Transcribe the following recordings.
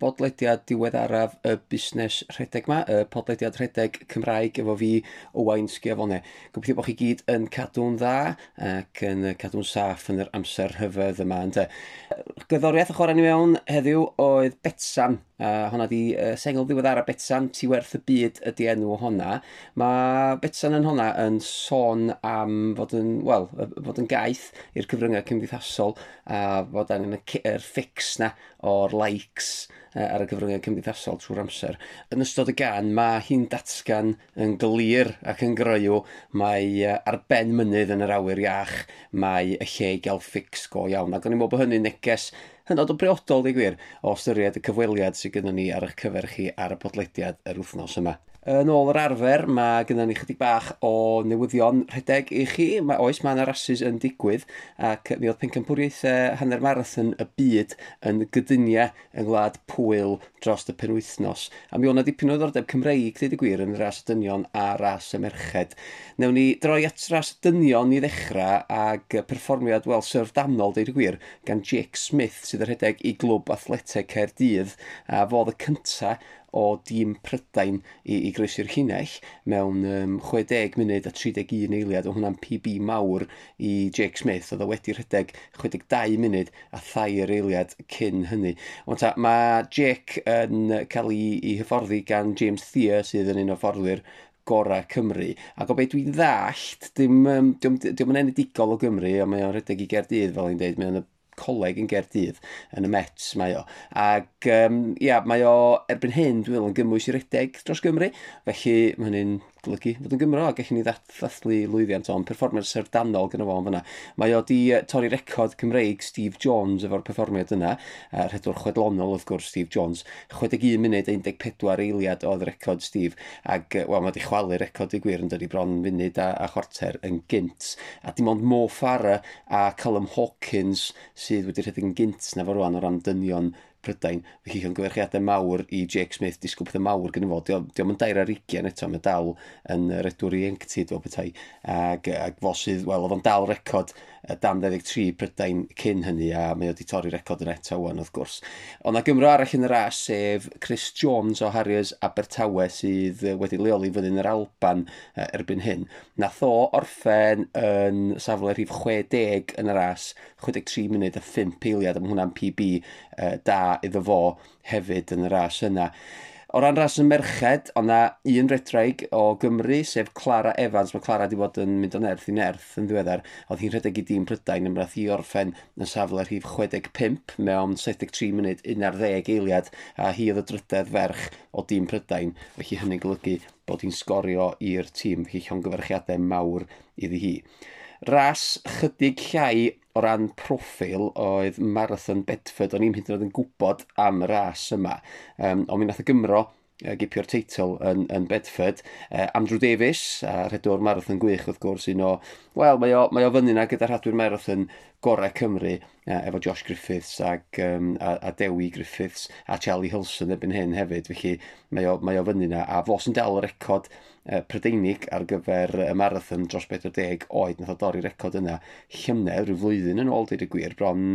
bodlediad diweddaraf y busnes rhedeg yma, y podlediad rhedeg Cymraeg efo fi, Owain Sgiafone. Gobeithio bod chi gyd yn cadw'n dda ac yn cadw'n saff yn yr amser hyfedd yma. Ynde? Gyddoriaeth y chwarae ni mewn heddiw oedd Betsam Uh, honna di uh, sengl ddiweddar a Betsan, ti werth y byd ydi enw honna. Mae Betsan yn honna yn sôn am fod yn, wel, fod yn gaeth i'r cyfryngau cymdeithasol a fod angen yr ffix na o'r likes uh, ar y cyfryngau cymdeithasol trwy'r amser. Yn ystod y gan, mae hi'n datgan yn glir ac yn gryw, mae uh, ar ben mynydd yn yr awyr iach, mae y lle i gael ffix go iawn. Ac o'n i'n meddwl bod hynny'n neges hynod o briodol, di gwir, o ystyried y cyfweliad sydd gynnon ni ar eich cyfer chi ar y podlediad yr wythnos yma. Yn ôl yr arfer, mae gennym ni chydig bach o newyddion rhedeg i chi. Mae oes, mae yna rasis yn digwydd ac mi oedd pencampwriaethau hanner marathon y byd yn gydyniau yng Ngwlad Pwyl dros y penwythnos. A mi o'na dipyn o ddordeb Cymreig, dweud y gwir, yn ras y dynion a ras y merched. Newn ni droi at ras y dynion i ddechrau ag perfformiad, wel, syrfdanol, dweud y gwir, gan Jake Smith sydd yn rhedeg i glwb athletau Caerdydd a fodd y cyntaf o dîm Prydain i, i groesi'r llinell mewn um, 60 munud a 31 eiliad. o hwnna'n PB mawr i Jake Smith. Oedd o wedi rhedeg 62 munud a thair eiliad cyn hynny. Ond ta, mae Jake yn cael ei, ei hyfforddi gan James Thea sydd yn un o fforddwyr gorau Cymru. Ac o beth dwi'n ddallt, dim, um, dim, dim, dim yn enedigol o Gymru, ond mae o'n rhedeg i Gerdydd, fel i'n dweud, mae o'n y coleg yn Gerdydd yn y Mets mae o. Ac um, ia, mae o erbyn hyn dwi'n meddwl yn gymwys i redeg dros Gymru, felly mae hynny'n datblygu fod yn Gymro a gallwn ni ddathlu lwyddiant o'n perfformiad serdanol gyda fo fyna. Mae o di e, torri record Cymreig Steve Jones efo'r perfformiad yna, a rhedwr chwedlonol wrth gwrs Steve Jones, 61 munud 14 eiliad oedd record Steve, ac e, wel, mae di chwalu record i gwir yn dod i bron munud a, a chwarter yn gynt. A dim ond Mo Farah a Callum Hawkins sydd wedi rhedeg yn gynt na fo rwan o ran dynion Prydain, felly llongyfarchiadau mawr i Jake Smith, disgwyl pethau mawr gyda fo, diolch yn dair ar ugian eto, mae dal yn redwr i enctid fel bethau, ac, ac fo sydd, wel, oedd o'n dal record dan 13 Prydain cyn hynny, a mae o wedi torri record yn eto wan, wrth gwrs. Ond na Gymro arall yn y ras, sef Chris Jones o Harriers Abertawe, sydd wedi leoli fyddin yr Alban erbyn hyn. Nath o orffen yn safle rhif 60 yn y ras, 63 munud a 5 peiliad, am hwnna'n PB uh, da iddo fo hefyd yn y ras yna. O ran ras y merched, ond na un redraig o Gymru, sef Clara Evans. Mae Clara wedi bod yn mynd o'n erth i nerth yn ddiweddar. Oedd hi'n rhedeg i dîm Prydain yn brath i orffen yn safle rhif 65 mewn 73 munud 11 eiliad. A hi oedd y drydedd ferch o dîm Prydain. Felly hynny'n golygu bod hi'n sgorio i'r tîm. Felly llongyfarchiadau mawr iddi hi ras chydig llai o ran profil oedd Marathon Bedford, o'n i'n hyd yn oed yn gwybod am y ras yma. Um, ond mi nath y Gymro uh, gipio'r teitl yn, yn Bedford. Uh, Andrew Davies, a rhedwr marathon gwych wrth gwrs, un o, wel, mae o, mae o fyny na gyda rhadwyr marathon gorau Cymru, uh, efo Josh Griffiths ag, um, a, a Dewi Griffiths a Charlie Hilson ebyn hyn hefyd, felly mae o, mae o fyny na, a fos yn dal y record Prydeinig ar gyfer y marathon dros 40 oed. Nath o dorri record yna llynedd rhyw flwyddyn yn ôl dweud y gwir. Bron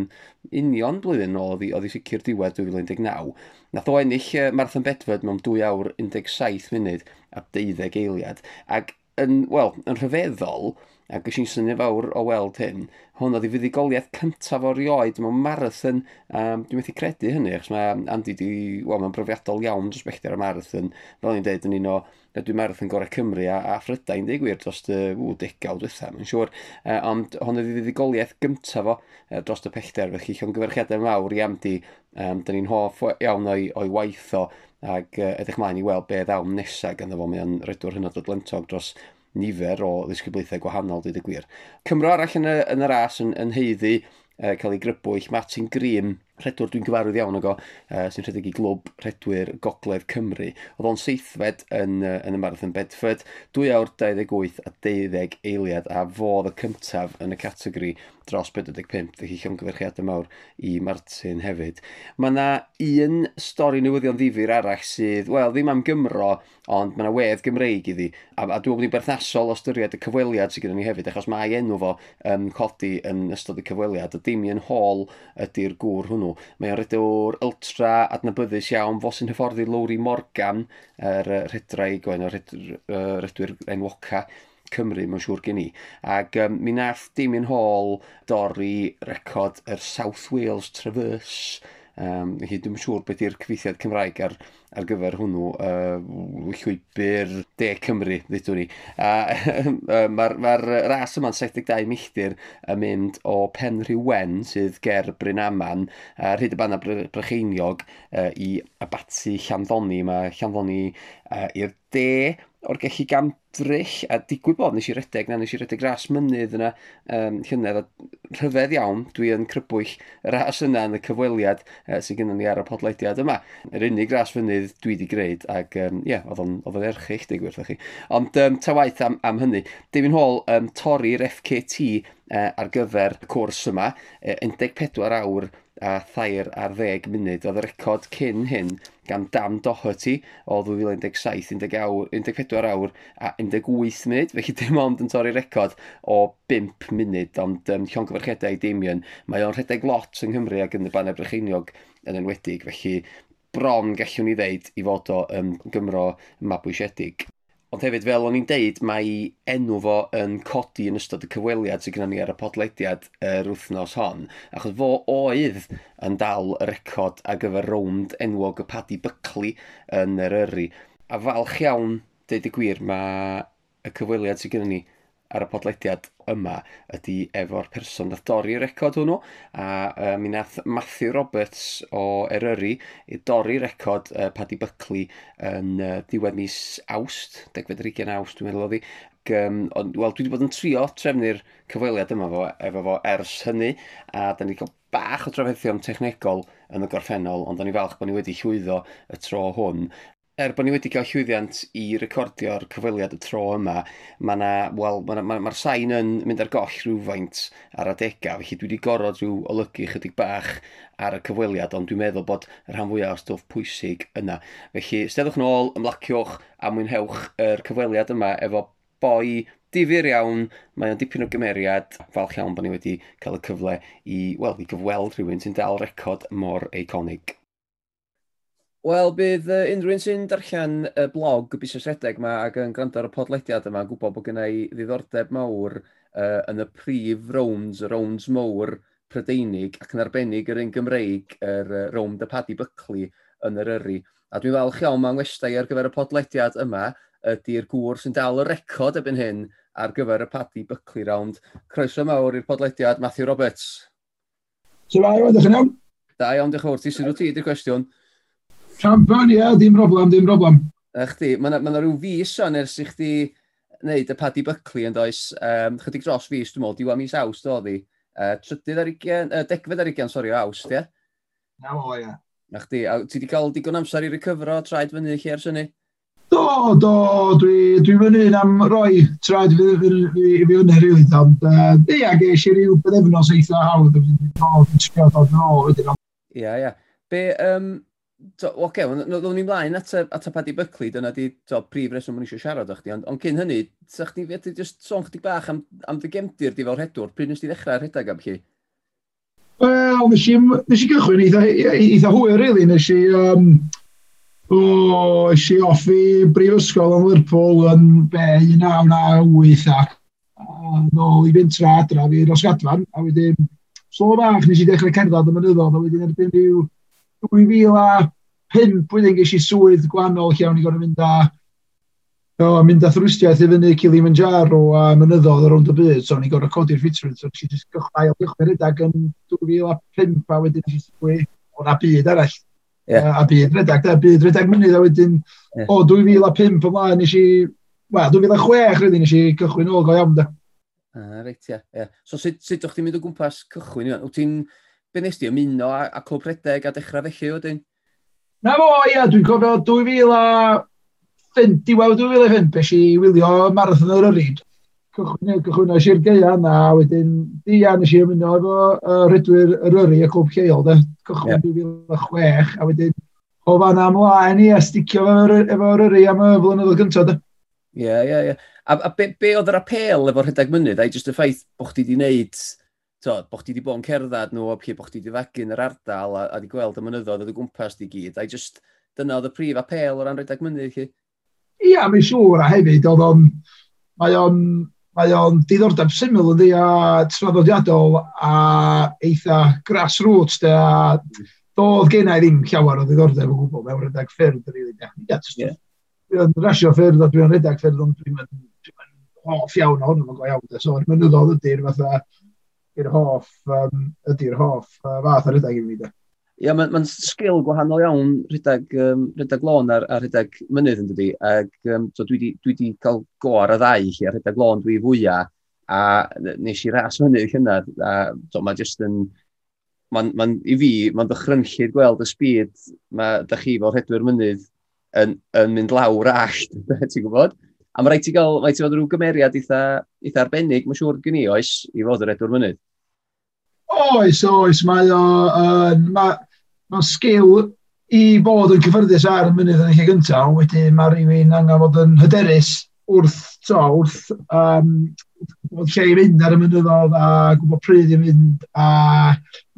union blwyddyn yn ôl oedd i sicr diwedd 2019 nath o ennill marathon bedfod mewn 2 awr 17 munud a 12 eiliad. Ac yn, wel, yn rhyfeddol a gys i'n syniad fawr o weld hyn. Hwn oedd i fuddigoliaeth cyntaf o'r ioed, mewn marathon. Um, dwi'n methu credu hynny, achos mae Andy di, wel, mae'n brofiadol iawn dros bechder y marathon. Fel ni'n dweud, yn un o, dwi'n marathon gorau Cymru a, a Phrydain, dweud gwir, dros y ww, degawd wrtha, mae'n siŵr. Uh, ond hwn oedd i fuddigoliaeth gyntaf o uh, dros y pechder, felly llongyfarchiadau mawr i Andy. Um, Dyn ni'n hoff iawn o'i, oi waith o, ac uh, edrych mlaen i weld be ddawn nesaf ganddo fo, mae'n redwr hynod o dlentog dros nifer o ddisgyblaethau gwahanol, dweud y gwir. Cymro arall yn, y, yn y ras yn, yn heiddi, uh, cael ei grybwyll, Martin Green, rhedwr dwi'n gyfarwydd iawn o go, uh, sy'n rhedeg i glwb rhedwyr Gogledd Cymru. Oedd o'n seithfed yn, uh, yn y marathon Bedford, 2 awr 28 a 12 eiliad a fodd y cyntaf yn y categori dros 45, felly llongyfyrchiadau mawr i Martin hefyd. Mae yna un stori newyddion ddifur arall sydd, wel, ddim am Gymro, ond mae yna wedd Gymreig iddi, a, a dwi'n bod ni'n berthnasol o styried y cyfweliad sydd gyda ni hefyd, achos mae enw fo um, codi yn ystod y cyfweliad, a dim un hol ydy'r gŵr hwnnw nhw. Mae o'r redwr ultra adnabyddus iawn fos yn hyfforddi Lowry Morgan, yr er, rhedraig o'n o'r redwyr enwoca. Cymru, mae'n siŵr gen i. Ac um, mi nath Damien Hall dorri record yr South Wales Traverse Um, hi, dwi'n siŵr beth yw'r cyfeithiad Cymraeg ar, ar gyfer hwnnw uh, llwybr De Cymru, ddweud ni. Uh, mae'r ma ras yma'n 72 milltir yn mynd o Pen Rhywen sydd ger Bryn Aman, a uh, rhyd y banna Brycheiniog uh, i Abati Llanddoni. Mae Llanddoni uh, i'r de, o'r gellu gam ddrych, a digwydd bod nes i redeg na, nes i redeg ras mynydd yna um, llynedd, a rhyfedd iawn, dwi yn crybwyll y ras yna yn y cyfweliad uh, sydd gennym ni ar y podlediad yma. Yr unig ras fynydd dwi wedi greid, ac ie, um, yeah, oedd o'n erchill, dig wrth chi. Ond um, ta waith am, am hynny, David Hall um, torri'r FKT uh, ar gyfer y cwrs yma, uh, 14 awr a thair ar ddeg munud. Oedd y record cyn hyn gan Dan Doherty o 2017-14 awr a 18 munud, felly dim ond yn torri record o 5 munud, ond um, llongyfarchedau i Damien. Mae o'n rhedeg lot yng Nghymru ac yn y banau brycheiniog yn enwedig, felly bron gallwn ni ddeud i fod o um, Gymro mabwysiedig. Ond hefyd, fel o'n i'n deud, mae enw fo yn codi yn ystod y cyfweliad sydd gennym ni ar y podlediad yr wythnos hon, achos fo oedd yn dal y record ar gyfer rownd enwog y Paddy Buckley yn yr yrru. A falch iawn, deud y gwir, mae y cyfweliad sydd gennym ni ar y podlediad yma ydy efo'r person nath dorri'r record hwnnw a uh, mi nath Matthew Roberts o Eryri i dorri record uh, Paddy Buckley yn uh, diwedd mis awst, 12-20 awst dwi'n meddwl oedd hi um, ond, wel, dwi wedi bod yn trio trefnu'r cyfweliad yma fo, efo fo ers hynny, a da ni cael bach o drafeithion technegol yn y gorffennol, ond da ni falch bod ni wedi llwyddo y tro hwn, er bod ni wedi cael llwyddiant i recordio'r cyfweliad y tro yma, mae yna, wel, mae'r ma, ma sain yn mynd ar goll rhywfaint ar adegau, felly dwi wedi gorod rhyw olygu chydig bach ar y cyfweliad, ond dwi'n meddwl bod y rhan fwyaf o stwff pwysig yna. Felly, steddwch nôl, ymlaciwch a mwynhewch yr cyfweliad yma efo boi difyr iawn, mae o'n dipyn o gymeriad, falch iawn bod ni wedi cael y cyfle i, wel, i gyfweld rhywun sy'n dal record mor eiconig. Wel, bydd uh, unrhyw un sy'n darllen y blog y busnes redeg yma ac yn gwrando ar y podlediad yma yn gwybod bod gen i ddiddordeb mawr uh, yn y prif rounds, y rounds mawr Prydeinig ac yn arbennig yr un Gymreig, yr uh, round y Paddy Buckley yn yr yrru. A dwi'n falch iawn mae'n westau ar gyfer y podlediad yma ydy'r gŵr sy'n dal y record ebyn hyn ar gyfer y Paddy Buckley round. Croeso mawr i'r podlediad Matthew Roberts. Sir Ayo, ydych chi'n iawn? Da iawn, diolch yn fawr. Ti sy'n wyt ti, di'r cwestiwn? Champion, ie, yeah, dim problem, dim problem. Ych di, mae yna ma rhyw fus o'n ers i chdi wneud y Paddy Buckley yn does, um, chydig dros fus, dwi'n meddwl, diwa mis awst oedd hi. Uh, trydydd ar ugen, uh, degfed ar ugen, sori, awst, ie? Na o, ie. Na chdi, a ti wedi cael digon amser i recyfro, traed fyny lle ers hynny? Do, do, dwi, dwi fyny am roi traed fi, fi, fi, fyny rili, ond uh, ges i ryw byddefnos eitha hawdd, dwi'n dod yn ôl, wedyn. Ie, ie. Be, um, oce, okay, ddwn ni'n mlaen at y, at y Paddy Buckley, dyna di to, prif reswm o'n eisiau siarad o'ch di, ond on cyn hynny, sa'ch di fedru just sôn chdi bach am, am dy gemdir di fel rhedwr, pryd nes ti ddechrau rhedeg am chi? Wel, nes i, nes i gychwyn eitha, eitha hwyr, really. Nes i, um, o, oh, nes i offi brifysgol yn Lerpwl yn be, 1998 ac nôl i fynd tra adra fi Rosgadfan, a wedyn, slo bach nes i ddechrau cerdded y mynyddodd, a wedyn erbyn rhyw 2005 wedyn ges i swydd gwannol lle o'n i gorau mynd â o, mynd â thrwstiaeth i fyny Kilimanjaro a mynyddodd ar ond y byd, so o'n i gorau codi'r ffitrwydd, so nes i just gychwai o gychwyn rydag yn 2005 a wedyn nes i swydd o'na byd arall. Yeah. A, a byd redag, da, byd redag mynydd a wedyn yeah. o 2005 ymlaen nes i, wel, 2006 rydyn nes i cychwyn ôl go iawn da. Ah, reit, ia. Yeah, yeah. So sut, sut o'ch ti'n mynd o gwmpas cychwyn? Wyt ti'n be nes di ymuno a, a clwb rhedeg a dechrau felly wedyn? Na fo, ia, dwi'n cofio 2000 a... Diwedd 2005, bes i wylio marathon yr yryd. Cychwyn, cychwynnais geia yna, a wedyn di a nes i ymuno efo uh, rydwyr yr yrru y clwb lleol, de, cychwyn yeah. 2006 a wedyn o fan amlaen i a sticio efo'r yrru am y flynyddoedd gyntaf, de. Ie, ie, ie. A, a be, be oedd yr apel efo'r rhedeg mynydd? Ai jyst y ffaith bod chdi wedi wneud tod, bo chdi wedi bod yn cerdded nhw, a bo chdi wedi fagu'n yr ardal, a, a wedi gweld y mynyddoedd oedd y gwmpas di gyd. A'i just, dyna oedd y prif apel o ran rhedeg mynydd chi? Ia, mae'n siŵr, a hefyd, oedd o'n, mae o'n, mae o'n diddordeb syml ydi a traddodiadol a eitha grassroots de a hmm. doedd gen i ddim llawer o ddiddordeb o gwbl mewn rhedeg ffyrdd rili. Ia, yeah. dwi'n rasio ffyrdd a dwi'n rhedeg ffyrdd ond dwi'n hoff iawn ohonno, mae'n go iawn. So, yn mynyddodd ydy'r fatha i'r hoff, um, ydy'r hoff uh, fath ar rydag i fi. Ia, yeah, mae'n ma, sgil gwahanol iawn rhedeg, um, rhedeg lôn ar, ar rhedeg mynydd yn dydi. Ac, um, so dwi wedi cael go ar y ddau i chi ar rhedeg lôn dwi fwyaf. A nes i ras hynny hynna. A so, mae jyst yn... Mae'n ma i fi, mae'n dychrynllid gweld y sbyd mae da chi fel rhedwyr mynydd yn, yn mynd lawr allt, ti'n gwybod? A mae rhaid ti gael, rhaid ti fod rhyw gymeriad eitha, eitha arbennig, mae'n siŵr gen i, oes, i fod yr edwr mynydd. Oes, oes, mae o, uh, mae, ma sgil i fod yn cyffyrddus ar y mynydd yn eich gyntaf, wedyn mae rhywun angen fod yn hyderus wrth, to, wrth, um, bod lle i fynd ar y mynyddodd a gwybod pryd i fynd a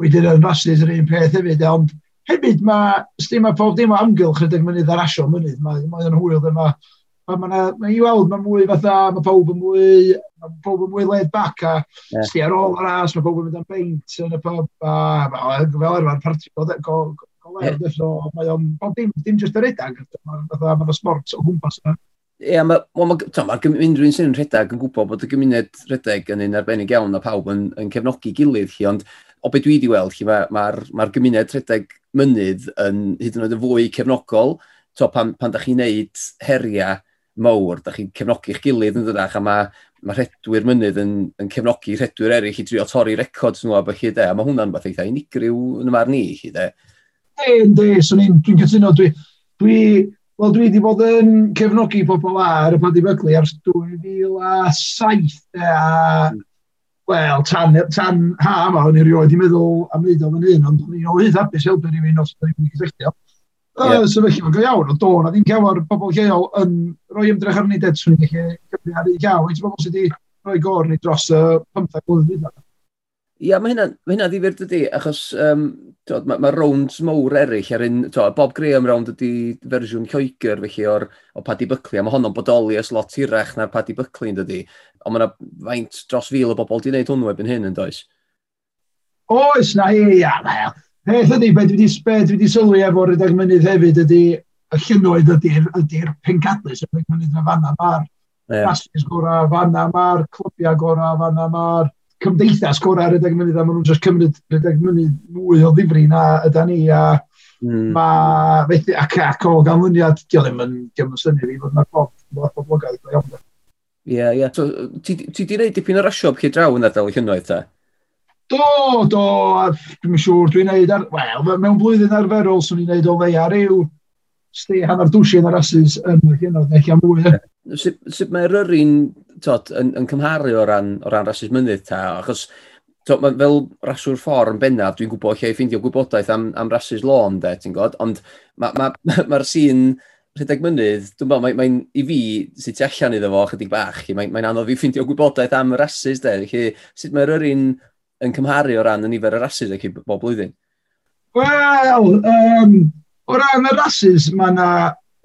wedyn yn rhasus yr un peth hefyd, ond hefyd mae, sdim mae pob dim o amgylch rydych mynydd ar asio mynydd, mae'n mae hwyl dyma, mae a ma ma i weld, mae mwy fatha, mae pawb yn mwy, mae pawb yn mwy led back a yeah. sti ar ôl yr as, mae pawb yn mynd am beint yn y pub, a fel arfer parti goler, so mae o'n, dim, dim jyst yr edag, mae yna sport o gwmpas yna. Ie, yeah, mae ma, ma, unrhyw un sy'n rhedeg yn gwybod bod y gymuned rhedeg yn un arbennig iawn a pawb yn, yn cefnogi gilydd chi, ond o beth dwi wedi weld chi, mae'r ma ma gymuned rhedeg mynydd yn hyd yn oed yn fwy cefnogol, to, pan, pan da chi'n neud heriau mawr, da chi'n cefnogi'ch gilydd yn dydach, a mae ma rhedwyr mynydd yn, yn cefnogi rhedwyr eraill i drio torri records nhw a bych chi de, a mae hwnna'n beth eitha unigryw yn y marn i chi de. De, swn i'n dwi'n cytuno, dwi, dwi, wel, dwi wedi bod yn cefnogi pobl ar y Paddy Buckley ers 2007 de, a Wel, tan, tan ha yma, o'n i rioed i meddwl am wneud o fan hyn, ond o'n i'n oedd hapus helpu rhywun os o'n i'n cysylltio yeah. uh, mae'n go iawn, ond do, na ddim llawer bobl lleol yn rhoi ymdrech arni ded, swn i'n gallu gyfri ar ei iawn, ti'n bobl sydd wedi rhoi gor ni dros y 15 blwyddyn ddiddor. Ia, mae hynna, ma hynna ddifur dydy, achos um, mae ma, rounds mowr eraill ar un, to, Bob Graham round ydy fersiwn Lloegr felly o'r o Paddy Buckley, a mae honno'n bodoli ys lot hirach na'r Paddy Buckley yn dydy, ond mae yna faint dros fil o bobl wedi gwneud hwnnw ebyn hyn yn does? Oes na, ia, na, ia. Peth ydy, beth dwi wedi, be wedi sylwi efo'r rydag mynydd hefyd ydy, y llynnoedd ydy'r ydy pencadlus y rydag mynydd na fanna. Mae'r yeah. basis gorau fanna, mae'r clwbiau gorau fanna, mae'r cymdeithas gorau rydag mynydd, a maen nhw'n just cymryd rydag mynydd mwy o ddifri na yda ni, a Mm. Mae fethu, ac, ac o ganlyniad, diolch ddim yn, diolch yn syni fi fod yna bob, bob poblogaeth o'i ofnod. Ie, yeah, ie. Yeah. So, ti, ti di wneud dipyn o rasio chi draw yn adael y llynnoedd ta? Do, do, a dwi'n siŵr, dwi'n neud ar... Wel, mewn blwyddyn arferol, swn i'n neud o leia ryw sti hanner dwsyn ar asus yn y gynnod, neu am mwy. Sut, sut mae'r ryrin tod, yn, yn cymharu o ran, o ran rasus mynydd ta? Achos tod, ma, fel raswr ffordd yn bennaf, dwi'n gwybod lle i ffeindio gwybodaeth am, am rasus lôn, de, ti'n god, ond mae'r ma, ma, ma sîn rhedeg mynydd, dwi'n meddwl, mae'n mae, i fi, sut ti allan iddo fo, chydig bach, mae'n mae anodd i ffeindio gwybodaeth am rasus, de, felly sut mae'r ryrin yn cymharu o ran y nifer o rasis ac i bob blwyddyn? Wel, um, o ran y rasis, mae yna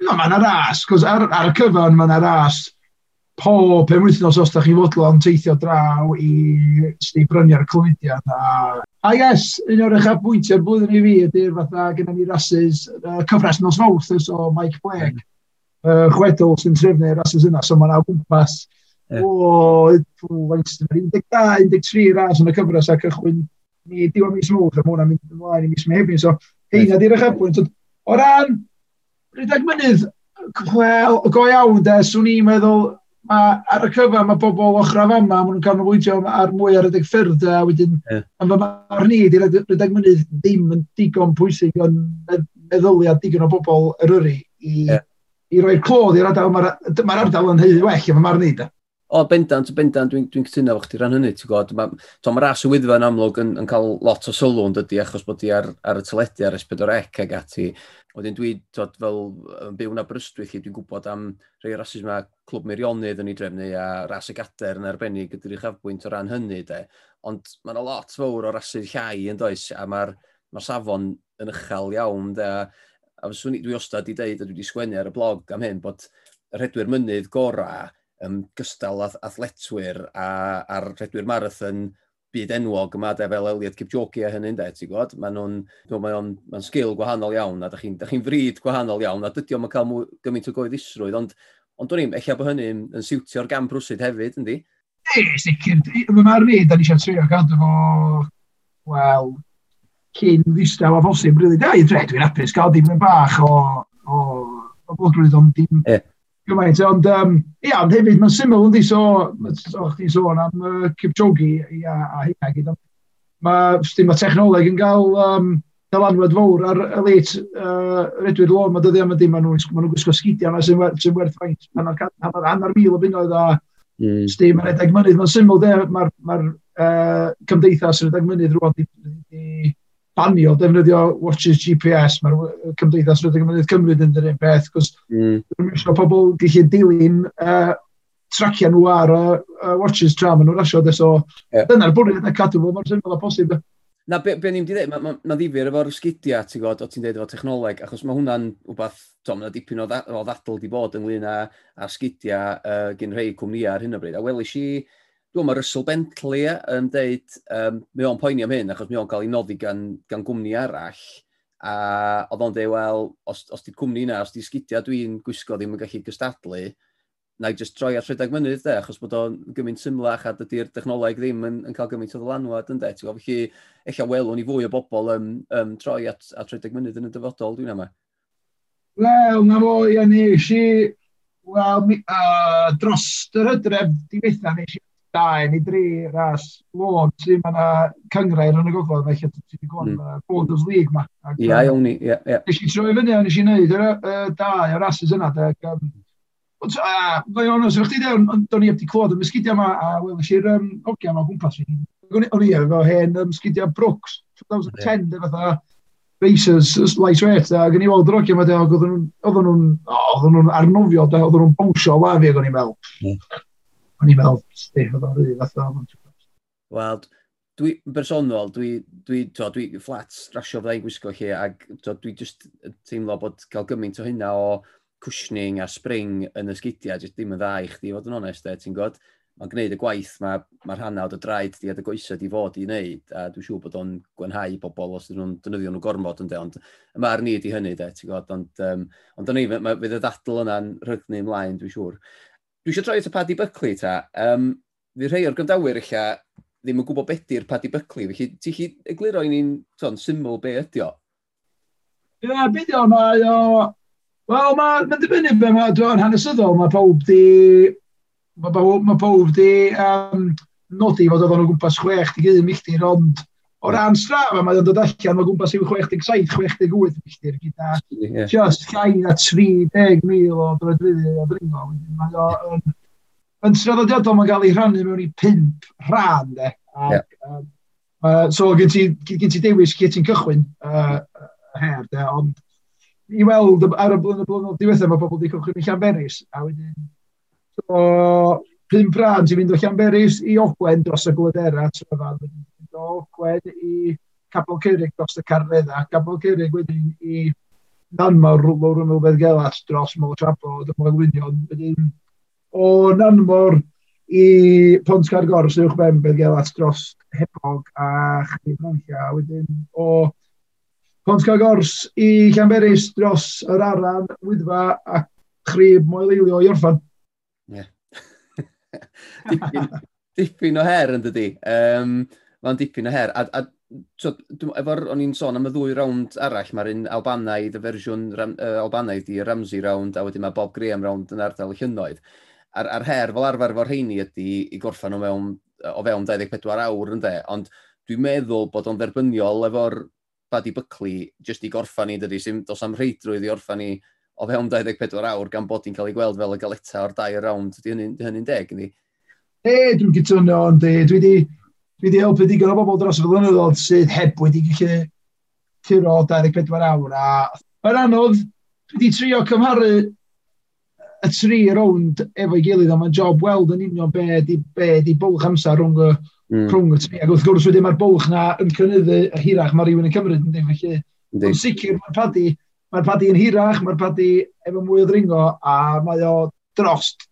no, ma ras, cos ar, ar y cyfan mae yna ras pob pen wythnos os da chi fodlon teithio draw i sti bryniau'r clwydiad. A, a yes, un o'r eich apwyntiau'r blwyddyn i fi ydy'r fatha gyda ni rasis uh, cyfres nos fawrth o Mike Blake. Mm. Uh, chwedl sy'n trefnu rasis yna, so mae yna gwmpas o, faint, 12-13 ras yn y cyfres a cychwyn ni diwa mis mwth a mwna mynd ymlaen i mis mehefin. So, heina di'r ychebwyn. O ran, rhedeg mynydd, wel, go iawn de, swn i'n meddwl, ma, ar y cyfa mae bobl ochraf yma, maen nhw'n canolbwyntio ar mwy ar y deg ffyrdd, a wedyn, yeah. ar ni, di'r rhedeg mynydd ddim yn digon pwysig yn meddyliau digon o bobl yr yri i, yeah. i roi'r clodd i'r ardal, mae'r ma ardal yn heiddi well, efo mae'r ni, da. O, bendant, bendant, dwi'n dwi cytuno fo chdi ran hynny, ti'n gwybod. Mae ma ras y wyddfa yn amlwg yn, yn cael lot o sylw yn dydy, achos bod di ar, ar y teledu, ar S4C ag ati. Wedyn dwi, tod, fel yn byw na brystwyth, dwi'n gwybod am rhai rasis mae Clwb Meirionydd yn ei drefnu a ras y gader yn arbennig ydy'r uchafbwynt o ran hynny, de. Ond mae yna lot fawr o rasydd llai yn does, a mae'r ma safon yn uchel iawn, de. A, a fyswn i, dwi ostad i ddeud, a dwi wedi sgwennu ar y blog am hyn, bod y rhedwyr mynydd gorau um, gystal ath athletwyr a, a'r rhedwyr marathon byd enwog yma, de, fel Eliad Kipchoge a hynny'n de, ti'n gwybod? Mae nhw'n mae o'n, mae sgil gwahanol iawn, a da chi'n chi fryd gwahanol iawn, a dydy o'n cael mw, gymaint o goeddusrwydd, ond ond dwi'n i'n, eich bod hynny yn siwtio'r gam brwsyd hefyd, yndi? E, sicr. Mae'r ni, da ni eisiau trio gadw fo, wel, cyn ddistaw a phosib, rili, really, da, i dre, dwi'n apus, gael dim yn bach o, o, o bod rwydd ond dim... E. Gymaint, ond um, ia, ond hefyd, mae'n syml ynddi, so, so chdi'n sôn am uh, Kipchoge a, a hynna gyd, mae ma technoleg yn cael um, dylanwad fawr ar y leit uh, redwyd lôn, mae dyddiau yma ddim, maen nhw'n gwisgo sgidiau yna sy'n werth, sy werth faint, hanner hanner mil o bunnoedd a mm. stym yn edrych mynydd, mae'n syml de, mae'r ma uh, cymdeithas yn edrych mynydd rwan di, di, banio defnyddio watches GPS, mae'r Cymdeithas Rydw Gymryd cymryd yn dyn un peth, cos mm. dwi'n eisiau pobl gallu dilyn uh, tracio nhw ar uh, uh, watches tra maen nhw'n rasio, so yeah. dyna'r bwriad yn cadw fo, mor syml a posib. Na, be, be ni'n di dweud, mae ma, ma ddifur efo'r sgidiau, ti'n gwybod, o ti'n dweud efo technoleg, achos mae hwnna'n wbeth, to, mae'n dipyn o, dda, o ddadl di bod ynglyn â, â sgidiau uh, gyn rhai cwmnïau ar hyn o bryd. A welis i, Dwi'n meddwl, Russell Bentley e yn deud, um, mi o'n poeni am hyn, achos mi o'n cael ei noddi gan, gan gwmni arall, a oedd o'n dweud, wel, os, os di'r cwmni yna, os di'r sgidiau dwi'n gwisgo ddim yn gallu gystadlu, na i just troi ar rhedeg mynydd, de, achos bod o'n gymaint symlach a dydy'r dechnoleg ddim yn, yn cael gymaint o ddylanwad, ynddo. Ti'n gwybod, felly, eich welwn i fwy o bobl um, um, troi at, at rhedeg mynydd yn y dyfodol, dwi'n yma. Wel, na fo, ia, nes i, wel, uh, dros yr hydref diwetha, nes i dau neu dri ras lôn sy'n ma na cyngrair yn y gogledd, felly ti wedi gwon mm. Boulders League ma ia iawn ni ia, ia. nes i troi fyny nes i wneud yr dau o rases yna Fe o'n os ydych chi ddewn, do'n o'n i wedi clod y mysgidiau yma, a welish i'r um, ogia yma gwmpas fi. O'n i efo hen mysgidiau Brooks, 2010, yeah. fatha, racers, lightweight, a gen i weld yr ogia yma, oedden nhw'n arnofio, oedden nhw'n bonsio o lafi, o'n i'n meddwl o'n i'n meddwl, sti, oedd o'r rhydd fath o Wel, dwi, bersonol, dwi, dwi, to, dwi flat strasio fydda i'n gwisgo chi, ac to, dwi just teimlo bod cael gymaint o hynna o cushioning a spring yn y sgidiau, jyst ddim yn dda i chdi, fod yn onest, e, ti'n god? Mae'n gwneud y gwaith mae'r ma rhanawd y draed di a dy goesau di fod i wneud, a dwi'n siŵr bod o'n gwenhau pobl os ydyn nhw'n dynyddio nhw gormod, yn de, ond y mae'r ni di hynny, de, ti'n god, ond, um, ond o'n i, fydd y ddadl yna'n rhygnu ymlaen, dwi'n siŵr dwi eisiau troi at y Paddy Buckley ta. Um, Fy rhai o'r gymdawyr eich ddim yn gwybod beth i'r Paddy Buckley, felly ti chi egluro i ni'n syml be ydi o? Ie, yeah, beth o, mae o... Wel, mae'n ma dibynnu be mae dwi'n hanesyddol. Mae pob di... Mae pawb, ma pob di um, nodi fod oedd o'n gwmpas chwech di gyda milltir, ond O ran straf, mae o'n dod allan, o gwmpas i'w 67-68 milltir gyda yeah. just llai na 30,000 o drydryddi o dringo. Mae o'n yn traddodiadol mae'n cael ei rhannu mewn i pimp rhan, de. Ac, yeah. um, uh, so, gen ti, gen ti dewis lle ti'n cychwyn uh, her, de, ond i weld ar y blynyddoedd blynyddoedd diwethaf mae pobl wedi cychwyn i Llanberis, a wedyn, so, pimp rhan ti'n mynd o Llanberis i Ogwen dros y Gwladera, trefan, o gwed i Cabol Cyrig dros y carfedda. Cabol Cyrig wedyn i Nanmawr rwlwr yn rhywbeth gelas dros Mol Trafod y Moelwynion. Wedyn o Nanmawr i Pont Cargor sy'n uwch ben beth gelas dros Hebog a Chyd Mancia. Wedyn o Pont Cargors i Llanberis dros yr Aran, Wyddfa a Chrib Moeleilio i orffan. Ie. Yeah. dipyn, dipyn o her yn dydi. Um, mae'n dipyn o her. A, a so, efo'r, o'n i'n sôn am y ddwy rownd arall, mae'r un Albanaidd, y fersiwn uh, Albanaidd i Ramsey rownd, a wedyn mae Bob Graham rownd yn ardal y llynnoedd. A'r, ar her fel arfer fo'r rheini ydy i gorffan o mewn, o fewn 24 awr, ynddo? Ond dwi'n meddwl bod o'n dderbyniol efo'r Buddy Buckley jyst i gorffan i, dydy, sy'n dos am reidrwydd i orffan i o fewn 24 awr gan bod hi'n cael ei gweld fel y galeta o'r dair round. Di hynny'n hynny deg, ynddi? E, dwi'n gytuno, ond dwi wedi... Dwi dwi wedi helpu digon o bobl dros y flynyddoedd sydd heb wedi gallu curo 24 awr. A yn anodd, dwi wedi trio cymharu y tri rownd efo'i gilydd, ond mae'n job weld yn union be di, be di bwlch amser rhwng y, mm. rhwng y tri. Ac wrth gwrs wedyn mae'r bwlch na yn cynyddu y hirach mae rhywun yn cymryd yn ddim. Felly, Ond sicr mae'r padi, mae'r padi yn hirach, mae'r padi efo mwy o ddringo, a mae o drost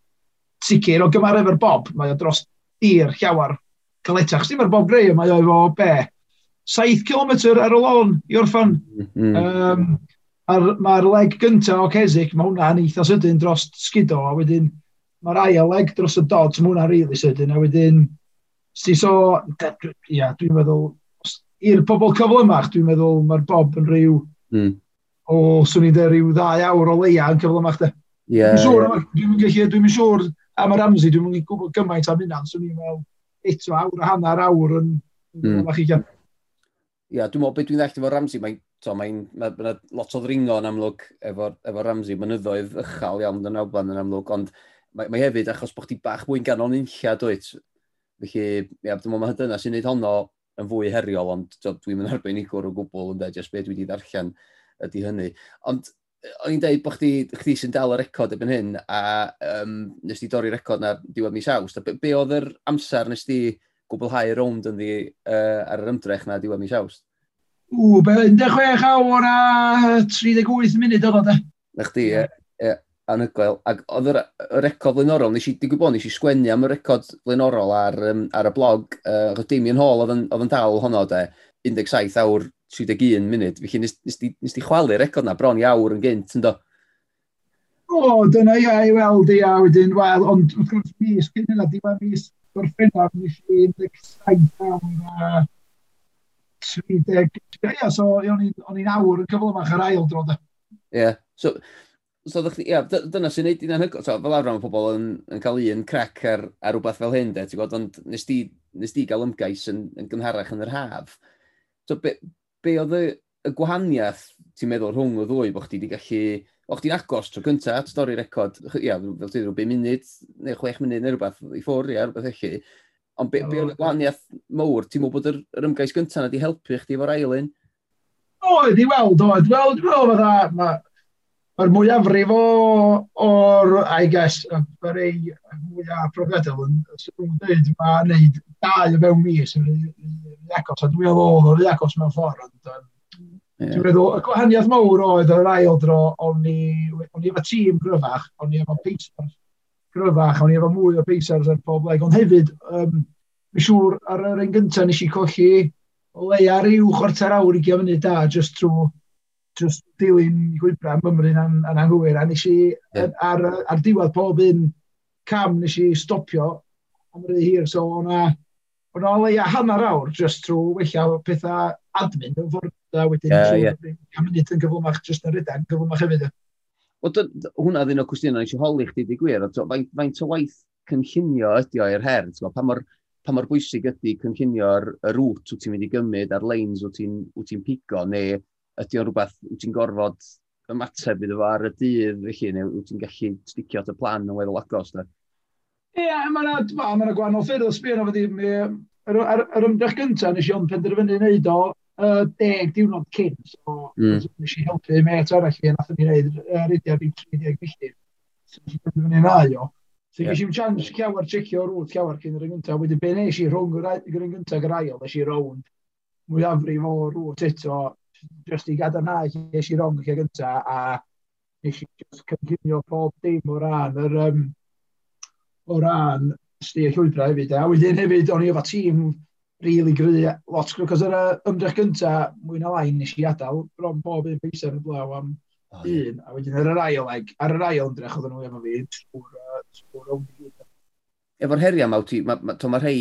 sicr o gymaru efo'r bob, mae o drost dir llawar caletach. Sdim ar bob greu, mae o efo be? 7 km ar y lôn i orffan. Mm -hmm. um, Mae'r leg gyntaf o Cesic, mae hwnna'n eitha sydyn dros sgido, a wedyn mae'r ail leg dros y dod, mae hwnna'n rili really sydyn, a wedyn, sti so, ia, dwi'n meddwl, i'r pobl cyflymach, dwi'n meddwl mae'r Bob yn rhyw, mm. o, swn i'n dweud rhyw ddau awr o leia yn cyflymach de. Yeah, dwi'n siŵr, yeah. dwi'n gallu, dwi'n siŵr am yr Ramsey, dwi'n mynd gwybod gymaint am hynna, swn i'n meddwl, eto awr a hanner awr yn... Mm. Ia, yeah, dwi'n meddwl beth dwi'n ddechrau efo Ramsey, mae'n to, mae'n ma, ma lot o ddringo yn amlwg efo, efo Ramsey, mynyddoedd ychal iawn yn awblan yn amlwg, ond mae, mae hefyd achos bod chdi bach mwy'n ganol unlla dwyt. Felly, ia, dwi'n meddwl mae dyna sy'n neud honno yn fwy heriol, ond dwi'n mynd arbenigwr o gwbl, ynddo, jyst beth dwi wedi ddarllen ydy hynny. Ond o'n i'n dweud bod chdi, chdi sy'n dal y record erbyn hyn, a um, nes ti dorri record na diwedd mis awst. Be, be oedd yr amser nes ti gwblhau y rownd yn ddi uh, ar yr ymdrech na diwedd mis awst? Ww, be, 16 awr a 38 munud oedd o da. Na chdi, ie. Yeah. Anhygoel. Ac oedd y record flaenorol, nes i, di gwybod, nes i sgwennu am y record flaenorol ar, um, ar y blog, uh, oedd Damien Hall oedd yn, oedd yn dal honno, de, 17 awr 31 munud. Felly nes, nes, di, nes di chwalu'r record na bron i awr yn gynt, yn do? O, oh, dyna ia i weld i a wedyn, wel, ond wrth gwrs mis, gyn yna, diwedd mis gorffennaf, nes i 17 awr a 30, ia, so o'n i'n awr yn cyflymach ar ail dro, da. Ie, yeah. so, so ddech chi, ia, dyna sy'n neud i'n anhygoel, so, fel arfer mae pobl yn, yn cael un crec ar, ar rhywbeth fel hyn, de, ti'n gwybod, ond nes di, nes di gael ymgais yn, yn gynharach yn yr haf. So, be, be oedd y, y gwahaniaeth, ti'n meddwl, rhwng y ddwy, bod chdi wedi gallu... O, chdi'n agos tro cyntaf, stori record, ia, fel ti'n rhyw 5 munud, neu 6 munud, neu rhywbeth i ffwr, ia, rhywbeth eich. Ond be, be oedd y gwahaniaeth mawr, ti'n meddwl bod yr, yr ymgais gyntaf wedi helpu chdi efo'r ailyn? Oedd, i weld, oedd. Wel, dwi'n meddwl fatha, yr mwyafrif o, o'r, I guess, yr ei mwyaf profiadol yn dweud, ma wneud dau o fewn mis yn Iacos, a dwi'n meddwl oedd o'r Iacos mewn ffordd, ond Dwi'n meddwl, y gwahaniaeth mawr oedd yr ail dro, o'n i efo tîm gryfach, o'n i efo peisars gryfach, o'n i efo mwy o peisars ar pob leg, ond hefyd, um, mi siŵr ar yr un gyntaf nes i colli o leia rhyw chwarter awr i gymryd da, just trwy just dilyn gwybra mymryn yn an anghywir, a nes i yeah. ar, ar diwedd pob un cam nes i stopio am rydw hir, so o'na o'na leia hanner awr just trwy wella pethau admin yn ffordd a wedyn yeah, yeah. am nid yn gyflymach just yn rydyn, gyflymach hefyd. Wel, hwnna ddyn o cwestiynau eisiau holi chdi di gwir, faint, faint o waith cynllunio ydi o i'r her, pa mor, pa mor bwysig ydi cynllunio'r rŵt wyt ti'n mynd i gymryd a'r leins wyt ti'n ti pigo, neu ydy o rhywbeth wyt ti'n gorfod ymateb iddo fo ar y dydd, felly, neu wyt ti'n gallu sticio at y plan yn weddol agos, da? Ie, yeah, mae'n yna ma, ma gwahanol ffyrdd o sbio, fyddi, Yr, ar, ar ymdrech gyntaf, nes i ond penderfynu wneud o uh, deg diwrnod cyn, so mm. nes i helpu met arall i, nath ni wneud yr idiad i'n 30 milltir, so nes i penderfynu nai o. So yeah. i'n chans llawer checio rwt llawer cyn yr un gyntaf, wedyn be nes i rhwng yr un gyntaf yr ail, nes i rownd mwyafrif o rwt eto, just i gadarnhau lle nes i rong lle gynta, a nes i just cynllunio pob dim o ran yr, um, o ran sti y llwybra hefyd. A wedyn hefyd, o'n i efo tîm really gry lot, cos yr ymdrech gynta, mwy na lai, nes i adael, bron bob un pwysau yn y blaw am oh, un. A wedyn ar yr ail, like, ar yr ail ymdrech oedd nhw efo fi, sbwr, sbwr, sbwr, Efo'r heriau, mae ma, ma, ma rhai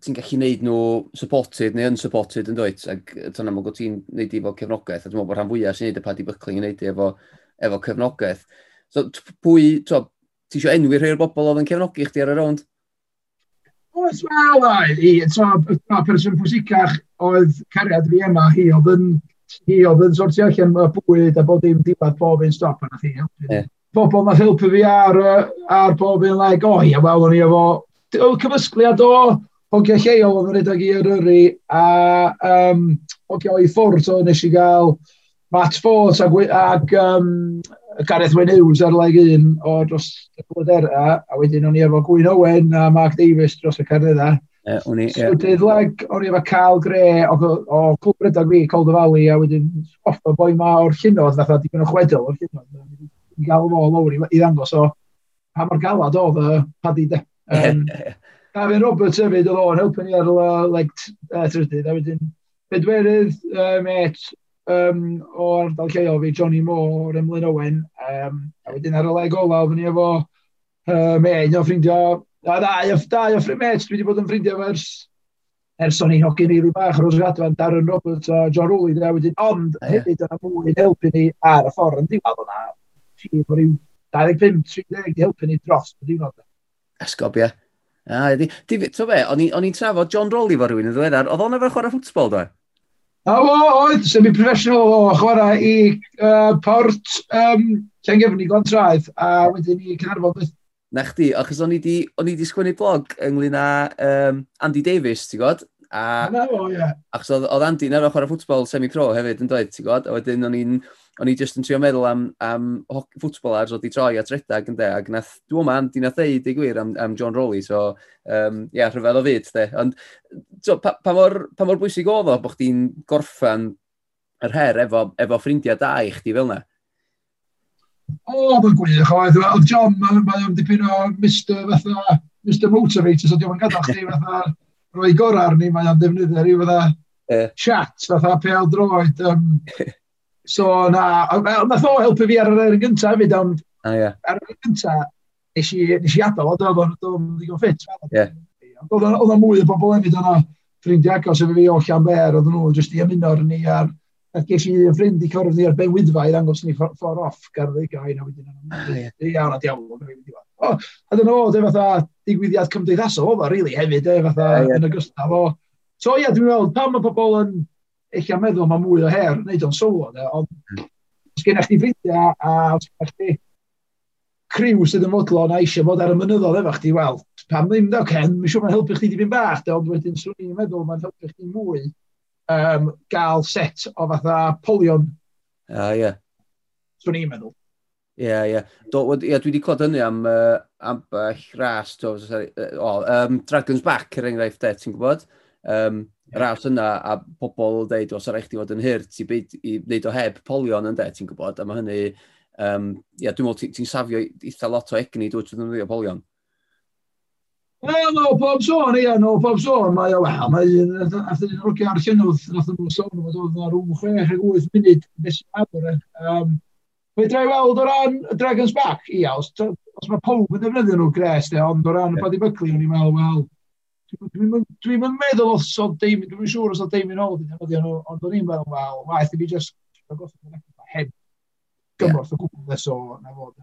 ti'n gallu neud nhw supported neu unsupported yn dweud, ac ti'n amlwg o ti'n neud efo cefnogaeth, a dwi'n meddwl bod rhan fwyaf sy'n neud y Paddy Buckling yn neud e efo, efo cefnogaeth. So, pwy, to, ti eisiau enwi rhai o'r bobl oedd yn cefnogi chdi ar y rownd? Oes, wel, i, so, y person pwysicach oedd cariad fi yma, hi oedd yn, hi oedd yn sortio allan y bwyd a bod dim diwedd bob un stop yna thi. Yeah. Bobl nath helpu fi ar, ar bob un leg, o, ia, wel, o'n i efo, cyfysgliad o hogiau lleol oedd yn rhedeg i Eryri, a um, hogiau i ffwrdd, o nes i gael Matt Fort ag, ag um, Gareth Wyn Hughes ar leg un o dros y gwladera, a wedyn o'n i efo Gwyn Owen a Mark Davis dros y carnedda. Yeah, o'n i, yeah. So, dydd leg, o'n i efo Cal Gre o, o Clwb Rydag fi, Cold Valley, a wedyn off y boi ma o'r llunodd, fatha digon o chwedl o'r llunodd, i gael fo lawr i, i ddangos o pa mor galad oedd y paddy de. Um, Gavin Roberts hefyd oedd o'n helpu ni ar y leg uh, trydydd. A wedyn, bedwerydd uh, met um, o'r ardal lleol fi, Johnny Moore o'r Emlyn Owen. Um, a wedyn ar y leg ola, oedd ni efo uh, men o ffrindio. A dau, dau o met, dwi wedi bod yn ffrindio fo ers, ers o'n i'n hogyn i rhyw bach ar Rosgadfa, Darren Roberts a John Rowley, dwi wedyn, ond hefyd yna mwy'n helpu ni ar y ffordd yn diwedd o'na. Fydd o ryw 25-30 helpu ni dros y diwrnod. Esgob, ie. A, di, di, to be, o'n i'n trafod John Rowley fo rhywun yn ddiweddar, oedd o'n efo chwarae ffwtsbol, do? A o, oedd, semi-professional o, chwarae i uh, port um, Llangefni Gwantraeth, a wedyn i Carfod beth. Na chdi, achos o'n i di, on i di sgwennu blog ynglyn â um, Andy Davis, ti'n god? A, Na, o, ie. Yeah. Achos oedd Andy yn arach ar y ffwtbol semi-pro hefyd yn dweud, ti'n gwybod? A wedyn o'n i'n o'n i just yn trio meddwl am, am ffwtbolars oedd i troi at redag yn de, ac nath, dwi'n ma, di nath ei i gwir am, am John Rowley, so, um, ia, yeah, rhyfedd o fyd, de. Ond, so, pa, pa, mor, pa mor bwysig oedd o bod chdi'n gorffan yr her efo, efo ffrindiau da i chdi fel yna? O, mae'n gwych, oedd John, mae'n ma dipyn o Mr. fatha, Mr Motivator, so diolch yn gadael chdi fatha, roi gorau arni, mae o'n defnyddio rhyw fatha yeah. chat, fatha pel droed. Um, so na, nath o helpu fi ar yr er gyntaf hefyd, ond ah, yeah. ar yr er gyntaf, nes i, nes i adael, ond oedd o'n ddigon ffit. Yeah. Oedd o'n mwy o bobl hefyd, ond o'n ffrindiau agos efo fi o Llanber, oedd nhw jyst i ymuno ar ni ar a ges i yn ffrind i cwrdd ni ar ben wyddfa i ddangos ni ffordd off gardd i gain a wedyn yn ymwneud. Iawn a diawl, oh, I don't know, de fatha digwyddiad cymdeithasol o fa, really, hefyd, de fatha yeah, yeah. yn ogystal o. So ie, yeah, dwi'n meddwl, pan mae pobl yn eich am meddwl mae mwy o her yn neud o'n solo, de, ond mm. os gennych chi ffrindiau, a os gennych chi criw sydd yn modlo na eisiau bod ar y mynyddodd efo chdi, wel, pam ddim, da, Ken, mi'n siŵr mae'n helpu chdi dipyn bach, da, ond wedyn swn i'n meddwl mae'n helpu chdi mwy um, gael set o fatha polion. Ah, ie. Yeah. Swn i'n meddwl. Ie, ie. Do, wad, ie, dwi wedi clod hynny am, uh, am uh, ras, do, sorry, uh, oh, um, Dragon's Back, er enghraifft, de, ti'n gwybod? Um, ras yna, a pobl yn dweud, os ar eich di fod yn hyrt, i, byd, i wneud o heb polion yn de, ti'n gwybod? A mae hynny, um, ie, dwi'n meddwl, ti'n safio eitha lot o egni, dwi'n dwi'n dwi'n polion. Wel, no, pob sôn, ia, no, pob sôn. Mae, wel, mae un, nath un o'r ar llynwyd, nath nhw sôn, oedd o'n rhwng 6 ag 8 munud, nes i ador, um, e, Fedra i weld o ran y Dragons Back, ia, os, os mae pob yn defnyddio nhw'r gres, de, ond o ran y Buddy Buckley, o'n i'n meddwl, wel, dwi'n mynd meddwl os o Damien, dwi'n siŵr os o Damien Hall yn defnyddio nhw, ond o'n i'n meddwl, wel, waith i fi just heb gymorth o gwbl nes o na fod.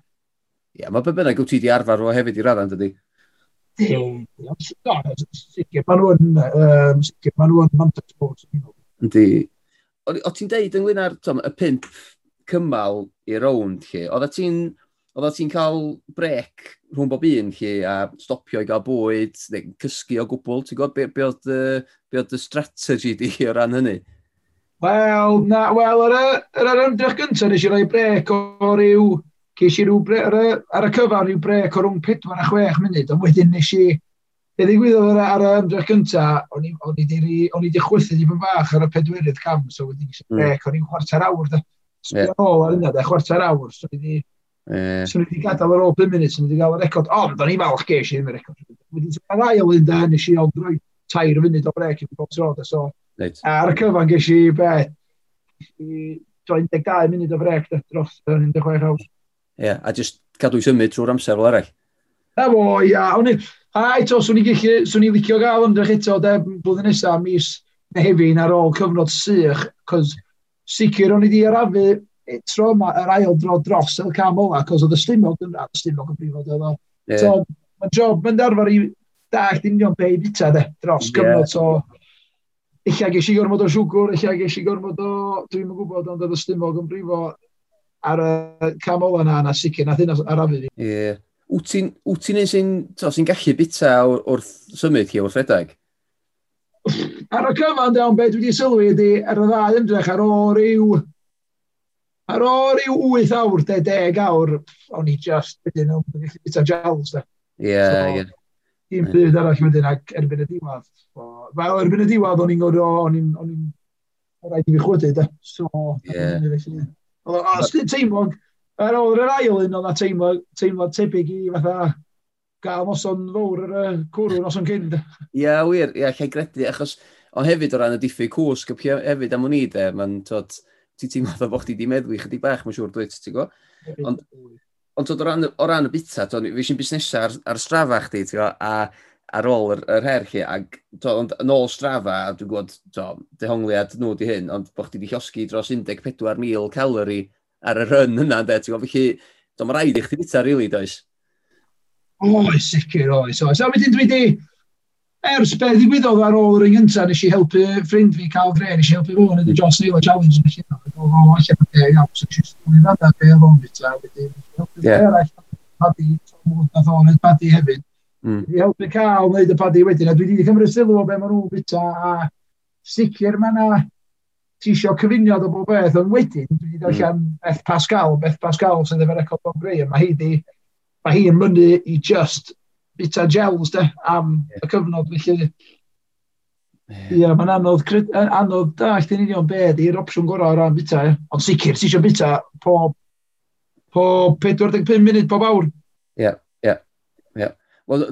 Ie, mae be bynnag wyt ti di arfer o hefyd i raddan, dydy? Sicr, maen nhw'n sicr, maen nhw'n mantis bod. Yndi. O ti'n deud ynglyn â'r y pimp cymal i rownd chi, oedd ti'n Oedda ti'n cael brec rhwng bob un chi a stopio i gael bwyd, neu cysgu o gwbl, ti'n gwybod be, be oedd y be oedd y strategy di o ran hynny? Wel, na, wel, ar y, ar yr ymdrech gyntaf nes i roi brec o, ryw, ces i ryw bre, ar, y, ar y cyfan ryw brec o rhwng 4 a 6 munud, ond wedyn nes i, be ddigwyddodd ar, ar y ymdrech gyntaf, o'n i on i, di, on i di chwythu ddim bach ar y pedwerydd cam, so wedyn nes i brec o'n i'n chwarter awr, da. Sbio yeah. ôl ar yna, da, chwarter awr, so ni di... Yeah. So ni di gadael ar ôl 5 munud, so ni di gael y record. Ond, o'n i falch geis i ddim y record. Wedyn, so ar ail un da, nes i ond roi tair funud o brec i fi bob trodd, so... Right. Ar y cyfan geis i, be, 22 munud o frec dros 16 awr. Ie, yeah, a jyst cadw i symud trwy'r amser fel arall. Na fo, ia, o'n i, a eto, swn i gallu, swn i licio gael ymdrech eto, de, blwyddyn nesaf, mis nehefin ar ôl cyfnod sych, cos sicr o'n i di arafu e, tro yma yr ail dro dros y cam ola, cos oedd y stumog yn rhan, stumog yn brifod oedd o. Yeah. So, mae job, yn darfer i dach union be i bita de, dros gyfnod. Yeah. So, illa ges i gormod o siwgr, illa ges i gormod o, dwi'n yn gwybod ond oedd y stumog yn brifo ar y cam ola na na sicr, nath hyn arafu fi. Ie. Yeah. Wyt ti'n ti un sy'n sy gallu bita wrth symud chi, wrth rhedeg? Ar y cyfan, dawn, beth wedi sylwi ydy ar er y ddau ymdrech, ar ôl ryw... Ar ôl ryw 8 awr, 10 awr, o'n i just, wedyn, o'n gallu bita gels da. Ie, ie. un byd arall wedyn, ac erbyn y diwad So, Wel, erbyn y diwad o'n i'n gwrdd o'n i'n... O'n i'n... rhaid i fi chwydu, da. So, ie. Os ti'n teimlo, ar ôl yr ail un, o'na teimlo, teimlo tebyg i fatha gael noson fawr ar y cwrw noson cyn. Ie, wir, ie, lle gredu, achos Ond hefyd o ran y diffyg cwsg, hefyd am o'n i de, mae'n tod, ti'n ti'n meddwl bod chdi di meddwi chydig bach, mae'n siŵr dweud, ti'n go? Ond, ond o ran, o ran y bita, tod, fi eisiau busnesau ar, ar strafa chdi, ti'n go, a ar ôl yr, yr her chi, ac to, ond, yn ôl strafa, a dwi'n gwybod, to, dehongliad nhw di hyn, ond bod chdi di llosgi dros 14,000 calori ar y run yna, de, ti'n gwybod, felly, to, mae rhaid i chdi bita, rili, really, does? Oes, sicr, oes, oes. A wedyn dwi di, ers be ddigwyddodd ar ôl yr un gyntaf, nes i helpu ffrind fi cael gre, nes i helpu fo yn y John Snaylor Challenge, nes i helpu fo allan o'r deg iawn, so nes i stwyd fan ar be o'n bita, wedyn helpu yeah. eraill, paddy, Tom Wood, nath o'n paddy hefyd. Mm. I helpu cael wneud y paddy wedyn, a dwi wedi cymryd sylw o be maen nhw'n bita, a sicr mae yna ti isio cyfuniad o bob beth, ond wedyn, dwi wedi darllen mm. Beth Pascal, Beth Pascal sydd efo'r record o'n greu, mae hi di, mae hi yn mynd i just bita gels de, am yeah. y cyfnod felly. Ie, yeah. mae'n anodd, anodd dallt yn union beth i'r opsiwn gorau o ran bita. Eh? Ond sicr, ti eisiau bita po, po 45 munud pob awr. Ie, ie, ie. Wel,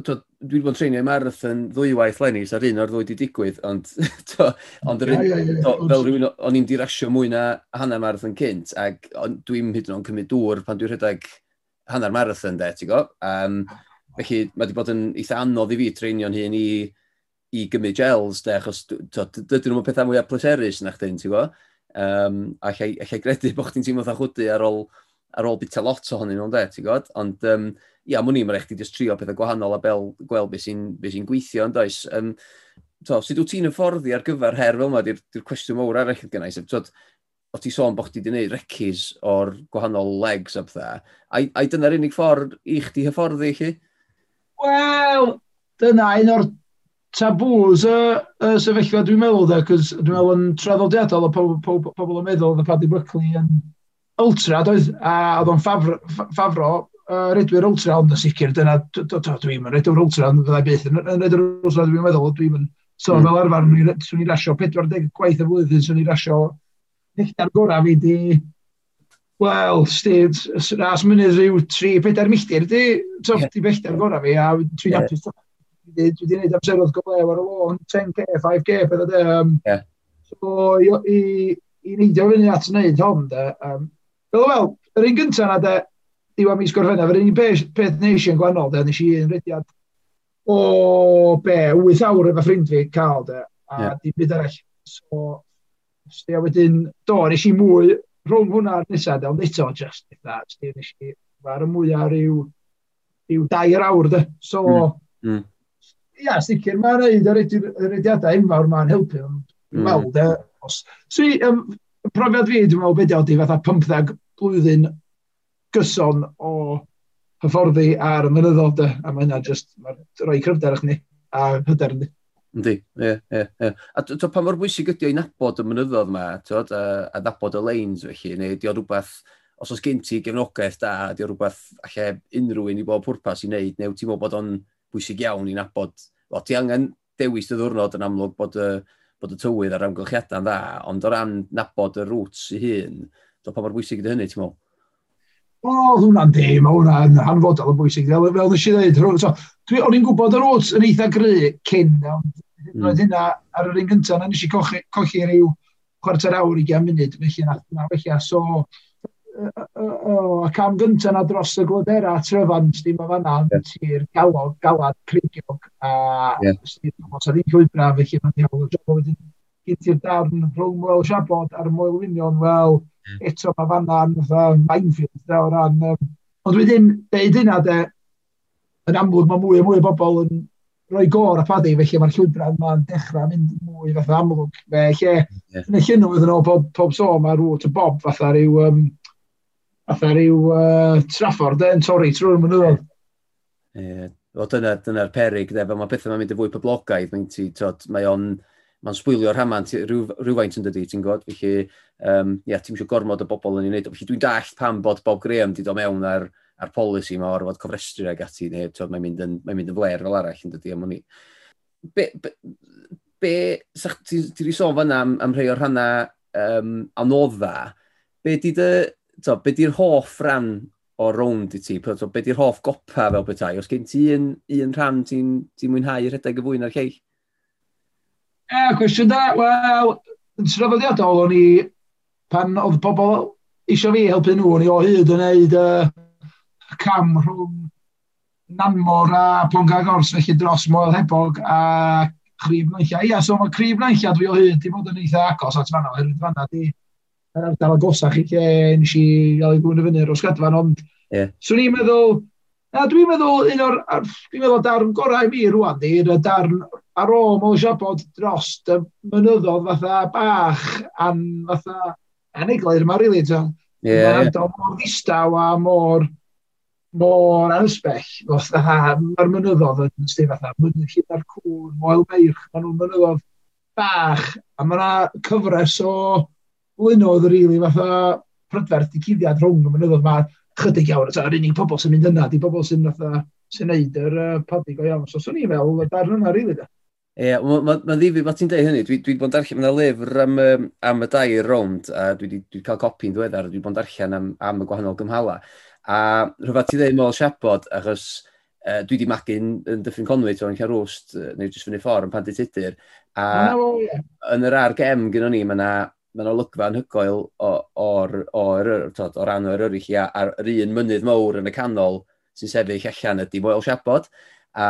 dwi wedi bod yn treinio i marathon ddwywaith lenni, sa'r un o'r ddwy wedi digwydd, ond, to, ond yr un, to, fel rhywun, o'n i'n dirasio mwy na hanner marathon cynt, ac dwi'n hyd yn oed cymryd dŵr pan dwi'n rhedeg hanner marathon, de, ti'n go? Um, Felly mae wedi bod yn eitha anodd i fi treinio'n hyn i, i gymryd gels, de, achos dydyn nhw'n pethau mwyaf pleserus na chdi, ti'n gwybod? Um, a allai gredu bod chdi'n teimlo chwdy ar ôl, ar ôl bita lot ohonyn nhw'n de, ti'n gwybod? Ond um, ia, mwyn i, mae'n rhaid i just trio pethau gwahanol a bel, gweld beth sy'n be sy gweithio, ond oes. Um, to, sut wyt ti'n hyfforddi ar gyfer her fel yma, di'r cwestiwn mawr arall yn gynnau, sef, o ti sôn bod chdi wedi gwneud recis o'r gwahanol legs a bethau, a, a dyna'r unig ffordd i chdi hyfforddi chi? Wel, dyna un o'r tabws y, y sefyllfa dwi'n meddwl, dda, cos dwi'n meddwl yn traddodiadol o pobl, yn meddwl y Paddy Brookley yn ultra, doedd, a oedd o'n ffafro, ffafro uh, redwyr ultra, ond yn sicr, dyna, dwi'n mynd redwyr ultra, ond fyddai byth yn redwyr ultra, dwi'n meddwl, dwi'n mynd, so mm. fel arfer, swn i'n rasio 40 gwaith y flwyddyn, swn i'n rasio neilltar gorau fi di Wel, styd, ras mynydd rhyw 3-4 milltir, di, tof, yeah. di bellter gorau fi, a dwi'n yeah. apus, dwi wedi gwneud amserodd goblew ar y lôn, 10k, 5k, bydda de. Um, yeah. So, i, i, i neidio fyny at wneud hon, de. Um, fel wel, yr un gyntaf na, de, diwa mis gorffennaf, yr un peth, peth nes i'n gwannol, de, nes i un rediad o be, 8 awr efo ffrind fi cael, de, a yeah. di byd arall. So, stia wedyn, do, nes i mwy rhwng hwnna ar nesaf, ond eto, just eitha, Steve nes i ar y mwyaf rhyw, rhyw dair awr, de. So, mm. Mm. ia, sicr, mae'n rhaid yr rediadau enfawr mae'n helpu, ond mm. weld, os... So, um, profiad fi, dwi'n meddwl, beth ydi, fatha 15 blwyddyn gyson o hyfforddi ar y mynyddodd, a mae hynna just, mae'n rhoi cryfder eich ni, a hyder ni. Yndi, ie, ie, ie. A to, pa mor bwysig ydi o'i nabod y mynyddodd yma, tywed, a, a nabod y leins felly, neu di o rhywbeth, os oes gen ti gefnogaeth da, di o rhywbeth alle unrhyw un i bob pwrpas i wneud, neu ti'n meddwl bod o'n bwysig iawn i nabod, o, ti angen dewis dy ddwrnod yn amlwg bod y, bod y tywydd a'r amgylchiadau'n dda, ond o ran nabod y rwts i hun, do pa mor bwysig ydy hynny, ti'n meddwl? o, hwnna'n de, mae hwnna'n hanfodol yn bwysig. Fel, fel nes i ddweud, so, dwi o'n i'n gwybod yr ots yn eitha gry cyn, mm. roedd hynna ar yr un gyntaf, na nes i cochi, cochi rhyw chwarter awr i gan munud, felly na, na felly, so, y cam gyntaf na dros y glodera tryfan, ddim o fanna, yeah. ti'r galog, galad, creigiog, a yeah. ddim llwybra, felly mae'n diolch o job o wedyn, gyda'r darn rhwng Moel Siabod a'r Moel Winion, wel, eto mae fanna'n fatha minefield da o ran... Um, ond wedyn, deud yna de, yn amlwg mae mwy a mwy o bobl yn rhoi gor a paddi, felly mae'r llwybrau mae'n dechrau mynd mwy fatha amlwg. Fe, lle, yeah. yn y llynw oedd yn ôl pob, pob so, mae rŵt y bob fatha rhyw, um, fatha rhyw uh, trafford yn torri trwy'r mynyddoedd. Ie, yeah. o dyna'r dyna perig, de, fel mae pethau mae'n mynd y fwy poblogaidd, mae'n ti, mae o'n... Mae mae'n sbwylio rhamant rhyw, rhywfaint yn dydi, ti'n gwybod? Felly, um, ia, ti'n eisiau gormod o bobl yn ei wneud. Felly dwi'n dall pam bod Bob Graham wedi dod mewn ar, ar polisi yma o'r fod cofrestru ag ati, neu mae'n mynd, yn, mae mynd yn fler fel arall yn dydi, am hwnni. Be, be, be ti'n ti sôn fan'na am, am rhai o'r rhanna um, anodda, be di dy, to, be di'r hoff ran o rownd i ti? To, be di'r hoff gopa fel bethau? Os gen ti un, un rhan ti'n ti mwynhau rhedeg y fwy na'r lleill? E, cwestiwn da, wel, yn traddodiadol o'n i, pan oedd pobl eisiau fi helpu nhw, o'n i o hyd yn neud uh, cam rhwng Nanmor a Ponga Gors, felly dros Moel Hebog a Crif Naill. Ia, so mae Crif Naill dwi o hyd, di bod yn eitha agos at fanna, oherwydd fanna di yr ardal agosach i lle nes i gael ei gwyn y fyny i'r osgadfan, ond yeah. swn i'n meddwl, na dwi'n meddwl un o'r, dwi'n meddwl darn gorau mi rwan di, y darn ar ôl mewn siabod dros y mynyddodd fatha bach a'n fatha aneglir yma, rili, really, Yeah, yeah. mor ddistaw a mor mor anysbell. Mae'r mynyddodd yn sti fatha, mynydd hyd ar cŵn, moel beirch, maen nhw'n mynyddodd bach, a mae yna cyfres o blynodd rili really, fatha prydferth i cuddiad rhwng y mynyddodd ma, chydig iawn, yr unig pobl sy'n mynd yna, di pobl sy'n fatha sy'n neud yr uh, padig o iawn. So, swn i fel, y darn yna, rili, really, da. Ie, yeah, mae'n ma, ma ddifu mae ti'n dweud hynny. Dwi, dwi wedi bod yn darllen, mae'n lyfr am, am y dair rownd, a dwi wedi dwi cael copi'n ddiweddar, dwi wedi bod yn darllen am, am y gwahanol gymhala. A rhywbeth ti'n dweud môl siapod, achos uh, dwi wedi magu'n yn Dyffryn Conwy, ti'n cael rwst, neu jyst fyny ffordd, yn pan di titir. A no, yeah. yn yr argem gyda ni, mae yna ma olygfa yn hygoel o'r, o'r, tod, o ran o'r eraill, a'r un mynydd mawr yn y canol sy'n sefyll allan ydy Moel Siabod. A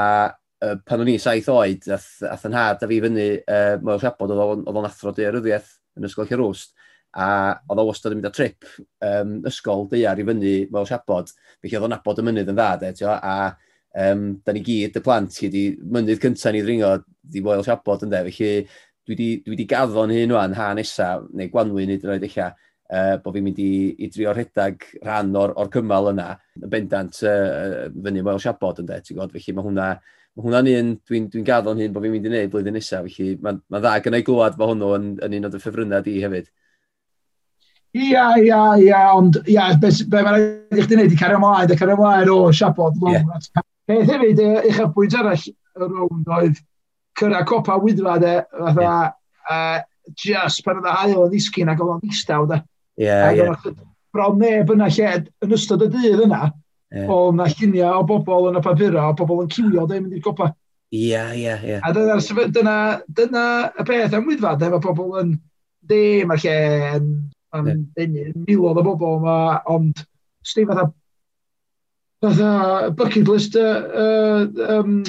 uh, pan o'n i saith oed, ath, ath yn had a fi fyny, uh, mae'n siabod, oedd o'n athro dearyddiaeth yn ysgol Cerwst, a oedd o wastad yn mynd â trip um, ysgol deiar i fyny fel siabod, felly oedd o'n abod y mynydd yn dda, de, tio, a um, da ni gyd, y plant, chi di mynydd cyntaf ni ddringo, di foel siabod yn de, felly dwi wedi dwi di gaddo'n hyn o'n ha nesaf, neu gwanwyn nid yn oed eich uh, bod fi'n mynd i, i drio rhedag rhan o'r, or cymal yna, yn bendant uh, fyny Wel Siabod yn de, ti'n gwybod, felly mae hwnna mae hwnna'n un, dwi'n dwi gaddo'n hyn bod fi'n mynd i wneud blwyddyn nesaf, felly mae'n ma dda gynnau glwad bod hwnnw yn, yn un o'r ffefrynnau di hefyd. Ia, ia, ia, ond ia, be, be mae'n rhaid i chdi wneud i cario ymlaen, i cario ymlaen o siapod. Yeah. Peth hefyd, eich a pwynt arall y rownd oedd cyrra copa wyddfa, de, fatha, yeah. uh, just pan oedd y hael yn ddisgyn ac oedd o'n ddistaw, de. Ie, yeah, ie. Yeah. Bron neb yna lle, yn ystod y dydd yna, Yeah. O, na lluniau o bobl yn y papura, o bobl yn cywio, dweud mynd i'r gopa. Ia, ia, ia. A dyna, dyna, dyna y peth am wyddfa, dweud mae pobl yn de, mae'r lle yn, yn, yn, miloedd o bobl, yma, ond sti fatha, fatha bucket list uh, um,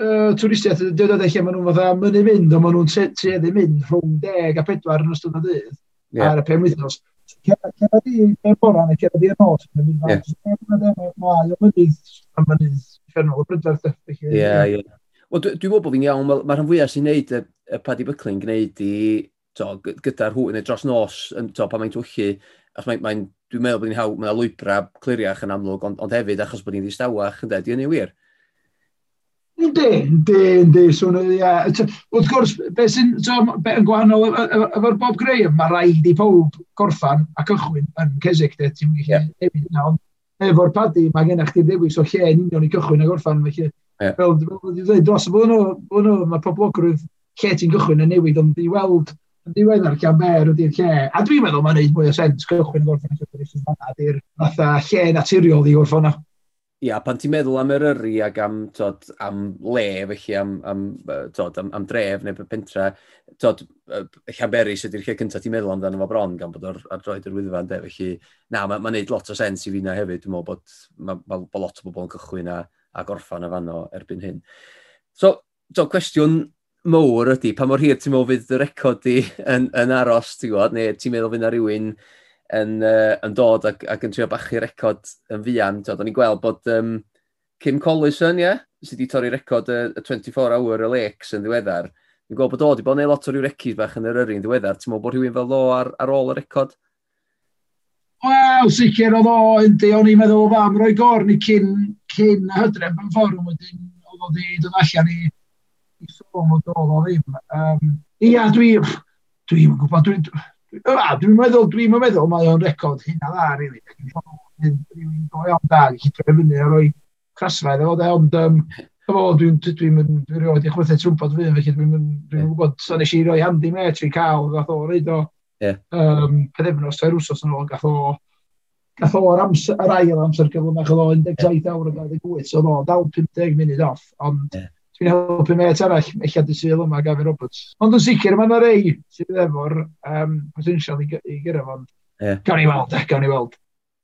uh, twristiaeth, dweud oedd eich maen nhw'n fatha mynd i fynd, ond maen nhw'n tueddu mynd rhwng 10 a 4 yn ystod y dydd yeah. ar y pen wythnos. Cera di ben bora neu cera di yn nos. Mae o'n mynydd am mynydd ffernol y brydar. Ie, ie. Wel, dwi'n meddwl bod fi'n iawn, mae'r rhan fwyaf sy'n neud y, y Paddy Buckling gwneud i gyda'r hwn neu dros nos, to, pan mae'n twyllu, achos mae'n, mae dwi'n meddwl bod ni'n hawl, mae'n lwybra cliriach yn amlwg, ond, ond hefyd achos bod ni'n ddistawach, ynddo, di hynny wir. Yndi, yndi, yndi. So, ia. Wrth gwrs, beth sy'n so, be yn gwahanol efo'r Bob Graham, mae rhaid i pob gorffan a cychwyn yn Cesig, de, ti'n mynd yeah. newid na, ond efo'r padi, mae gennych chi ddewis o lle yn union i gychwyn a gorffan, felly, yeah. fel, fel dweud, dros y blynyddo, mae poblogrwydd lle ti'n gychwyn yn newid, ond i weld yn diweddar lle ber ydy'r lle, a dwi'n meddwl mae'n neud mwy o sens cychwyn a gorffan a chyfrif lle naturiol i gorffan ia, pan ti'n meddwl am Eryri ac am, tod, am le, felly am, am, tod, am, am dref neu pentra, tod, Llanberis ydy'r lle cyntaf ti'n meddwl amdano fo bron gan bod ar, ar droed yr wyddfa, de, felly na, mae'n ma neud lot o sens i fi na hefyd, dwi'n meddwl bod ma, ma, ma lot o bobl yn cychwyn a, a gorffan y fanno erbyn hyn. So, so cwestiwn mowr ydy, pa mor hir ti'n meddwl fydd y record di yn, yn aros, ti'n gwybod, neu ti'n meddwl fydd na rhywun yn, uh, yn dod ac, ac yn trio bachu record yn fian. Tod, o'n i'n gweld bod um, Kim Collison, ie, yeah, sydd wedi torri record y, y 24 hour y Lakes yn ddiweddar. Dwi'n gweld bod o wedi bod yn lot o ryw recis bach yn yr yrru yn ddiweddar. Ti'n meddwl bod rhywun fel o ar, ar ôl y record? Wel, sicr oedd o, yndi, o'n i'n meddwl o fam roi gorn i cyn, cyn hydref yn fforwm wedyn oedd o wedi dod allan i, i sôn o dod o ddim. Um, ia, dwi, dwi'n gwybod, dwi'n, Dwi'n meddwl, dwi'n meddwl, mae o'n record hyn a dda, rili. Really. Dwi'n go iawn da, i troi fyny a roi crasfaidd efo de, ond um, dwi'n dwi dwi rhoi wedi chwythu trwmpod fy, felly dwi'n dwi gwybod, so nes i roi handi me tri cael, gath o reid o yeah. um, pedefnos tair wsos yn ôl, gath o gath o'r amser, yr ail amser gyflym ach oedd o 17 awr a 28, so oedd o dal 50 munud off, ond yeah dwi'n helpu met arall, eich adi sydd yma, Gavin Roberts. Ond yn sicr, mae yna rei sydd efo'r um, potensial i, i gyrra fo. Yeah. Gawn ni weld, e, gawn ni weld.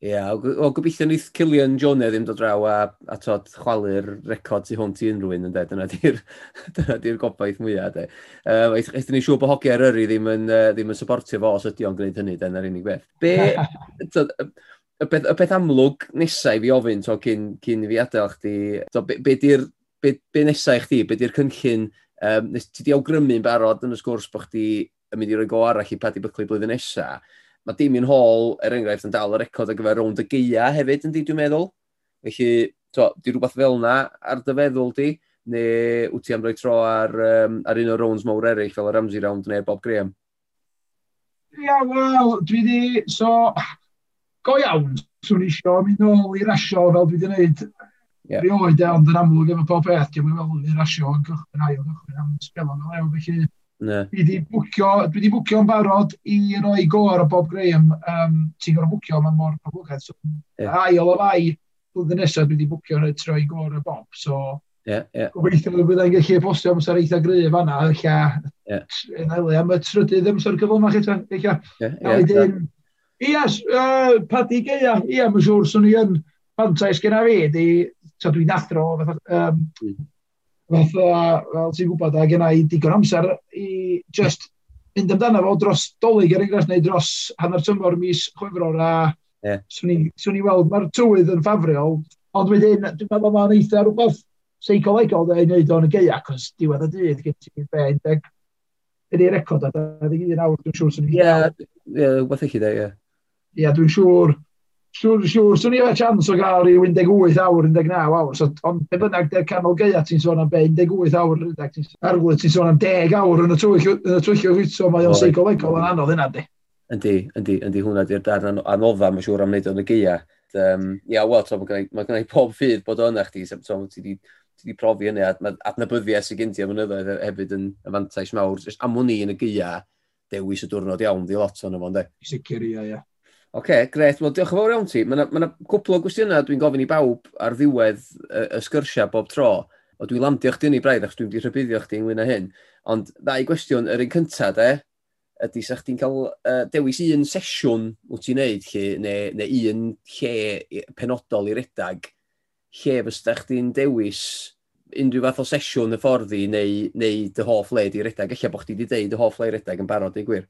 Ie, yeah, o o gobeithio neith Cillian Jones e ddim dod draw a, a tod chwalu'r record tu hwnt i unrhyw un, de, dyna di'r di gobaith mwyaf, de. Uh, Eithon ni siŵr bod hogiau ryri ddim yn, uh, ddim yn supportio fo os ydy o'n gwneud hynny, dyna'r unig beth. Be, tod, y, beth, y beth amlwg nesaf i fi ofyn to cyn, cyn i fi adael chdi, to, be, be di'r be, be nesau i chdi? Be di'r cynllun? Um, nes ti di awgrymu'n barod yn y sgwrs bod chdi yn mynd i roi go arall i Paddy Buckley blwyddyn nesa. Mae Damien Hall, er enghraifft, yn dal y record ar gyfer rownd y geia hefyd, yndi, dwi'n meddwl. Felly, to, di rhywbeth fel yna ar dy feddwl di, neu wyt ti am roi tro ar, um, ar un o'r rounds mawr eraill fel y Ramsey Round neu Bob Graham? Ia, yeah, wel, dwi di, so, go iawn, swn i eisiau mynd nôl i rasio fel dwi di wneud yeah. reolaid ond yn amlwg efo pob beth, peth, dwi'n meddwl i'r asio yn cychwyn ail, cychwyn am sbelo o lew, felly no. dwi wedi bwcio, dwi wedi bwcio yn barod i roi gor o Bob Graham, um, ti'n gorau bwcio, mae'n mor poblogaidd, so yeah. ail o fai, blwyddyn nesaf dwi wedi bwcio rhaid troi gor o Bob, so yeah, yeah. gobeithio bod byddai'n gallu postio amser eitha gryf fanna, eich yeah. yn helu am y trydydd amser cyflymach eto, eilla. Yeah, yeah, wedyn, Ia, uh, Paddy Geia, ia, mae'n siŵr swn i yn fantais gyda fi, di so dwi'n athro, fatha, um, fatha, fel ti'n gwybod, a gen i digon amser i just mynd amdano fo dros dolyg er enghraifft, neu dros hanner tymor mis chwefror, a yeah. swn i weld, mae'r tywydd yn ffafriol, ond wedyn, dwi'n meddwl mae'n eitha rhywbeth seicolegol dda i wneud o'n y geia, cos diwedd y dydd gen ti'n fe deg, ydy'r record a 21 awr, dwi'n siŵr sy'n... Ie, yeah, yeah, wbeth eich i dde, ie. Ie, dwi'n siŵr, siwr, siwr, swn i efo chans o gael i 18 awr, 19 awr, so, ond be bynnag der canol geia ti'n sôn am be, 18 awr, arglwydd ti'n sôn am 10 awr yn y twyllio hwyto, mae o'n seicolegol yn anodd yna, di. Yndi, yndi, yndi hwnna di'r darn anodda, mae'n siŵr am wneud o'n y geia. Um, ia, wel, so, mae gen i pob ffydd bod o'n eich di, so, ti di, ti di profi hynny, adnabyddiau sy'n gynti am mynyddoedd hefyd yn afantais mawr. Am hwnni yn y geia, dewis y diwrnod iawn, di lot o'n yma, ynddo? Sicr, ia, ia. Oce, okay, gret. Wel, diolch yn fawr iawn ti. Mae yna, ma cwpl o gwestiynau dwi'n gofyn i bawb ar ddiwedd y, y sgyrsiau bob tro. O dwi'n landio chdi yn ei braidd, achos dwi'n wedi rhybuddio chdi ynglyn â hyn. Ond ddau gwestiwn, yr un cyntaf, de, ydy sa chdi'n cael uh, dewis un sesiwn wyt ti'n neud lle, neu, neu un lle penodol i redag, lle fysa chdi'n dewis unrhyw fath o sesiwn y fforddi neu, neu dy hoff le di redag. Ella bod chdi wedi deud dy hoff le i redag yn barod, neu gwir.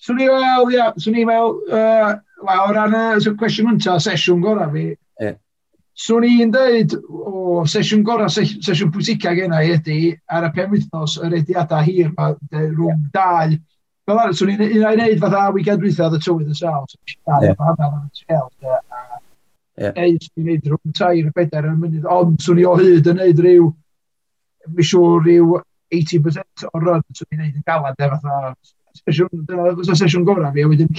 Swn i fel, ia, swn i fel, uh, o ran y cwestiwn ynta, sesiwn gorau fi. Yeah. Swn i'n dweud, o, sesiwn gorau, sesiwn pwysica gen i ydy, ar y penwythnos, yr ediadau hir, ma, rhwng yeah. dau. Fel arall, swn i'n ei fatha weekend dwytha, the tywydd yn sawl, swn i'n dau, yeah. hanner yn sgel, Yeah. Eis i'n neud rhwng tair y bedair yn mynydd, ond swn i o hyd yn neud rhyw, mi siŵr rhyw 80% o'r run swn i'n neud yn galad e fatha sesiwn, dyna sesiwn gorau fi, a wedyn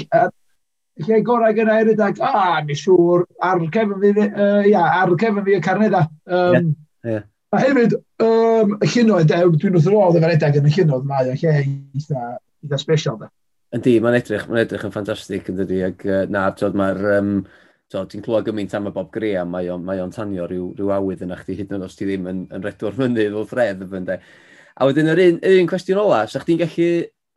lle gorau gyda i rydag, a, mi siŵr, ar cefn fi, uh, ia, ar cefn fi y carneda. Um, yeah, yeah. A hefyd, um, y llunoedd, dwi'n wrth roedd efo'r edag yn y llunoedd, mae o lle eitha, eitha special da. Yndi, mae'n edrych, mae'n edrych yn ffantastig yn dydi, ac uh, na, tod, mae'r, um, ti'n clywed gymaint am y Bob Graham, mae o'n mae on tanio rhyw, rhyw awydd yna chdi hyd yn oed os ti ddim yn, yn redwr mynydd o thredd, ynddo. A wedyn, yr un, yr un cwestiwn ola, sa'ch ti'n gallu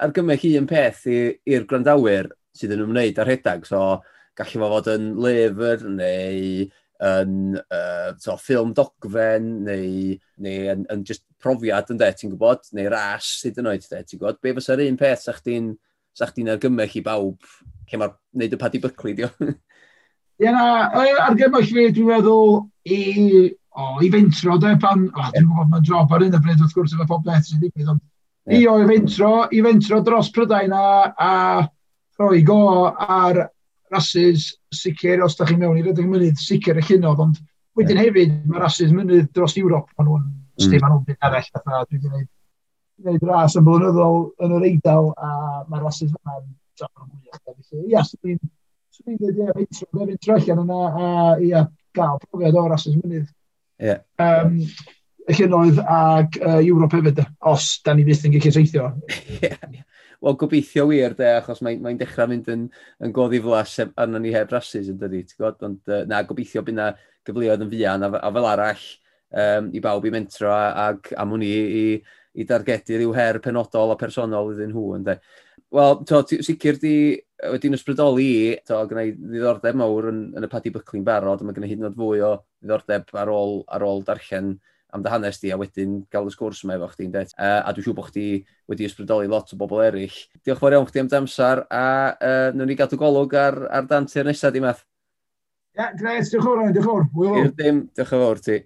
argymell un peth i'r grandawyr sydd yn ymwneud â'r hedag. So, gallu fo fod yn lyfr neu yn uh, so, ffilm dogfen neu, neu yn, yn just profiad yn de, ti'n gwybod, neu ras sydd yn oed, ti'n gwybod. Be fysa'r un peth sa'ch ti'n sa chdi'n argymell i bawb lle mae'r neud y Paddy Buckley, dio? Ie na, argymell fi, dwi'n meddwl, i, o, i fentro, de, pan, o, dwi'n gwybod, mae'n drop ar un y bryd, wrth gwrs, efo pob beth sy'n digwydd, ond Yeah. I oedd fentro, i fentro dros Prydain a, a roi go ar rasis sicr, os da chi'n mewn i rydych mynydd sicr y llunod, ond wedyn hefyd mae rasis mynydd dros Ewrop, ond nhw'n mm. Stefan Wbyn arall, fatha dwi wedi gwneud, gwneud ras yn blynyddol yn yr Eidal, a mae rasis yna'n drafod yn gwych. Felly, ia, swn i'n swn i'n dweud, ia, fentro, fentro allan yna, a ia, gael profiad o rasis mynydd. Yeah. Um, llenoedd ag uh, Ewrop hefyd, de, os da ni byth yn gallu treithio. Wel, gobeithio wir, de, achos mae'n mae, dechrau mynd yn, yn goddi flas arno ni heb rasis yn dydi, ti'n gwybod? Ond uh, na, gobeithio bydd na gyfleoedd yn fuan, a, a fel arall, um, i bawb i mentro, ac am hwnni i, i, i dargedu rhyw her penodol a personol iddyn nhw, ynddo. Wel, to, sicr di wedi'n ysbrydoli i, to, gyda i ddiddordeb mawr yn, yn y padi bycli'n barod, a mae gyda hyd yn oed fwy o ddiddordeb ar ôl, ar ôl darllen am dy hanes di a wedyn gael y sgwrs yma efo chdi'n det. Uh, a dwi'n siŵr bod chdi wedi ysbrydoli lot o bobl eraill. Diolch fawr iawn chdi am damsar a uh, nhw'n ni gadw golwg ar, ar dan tir nesaf di math. Ia, yeah, gres, diolch yn fawr, diolch yn fawr. Diolch yn fawr ti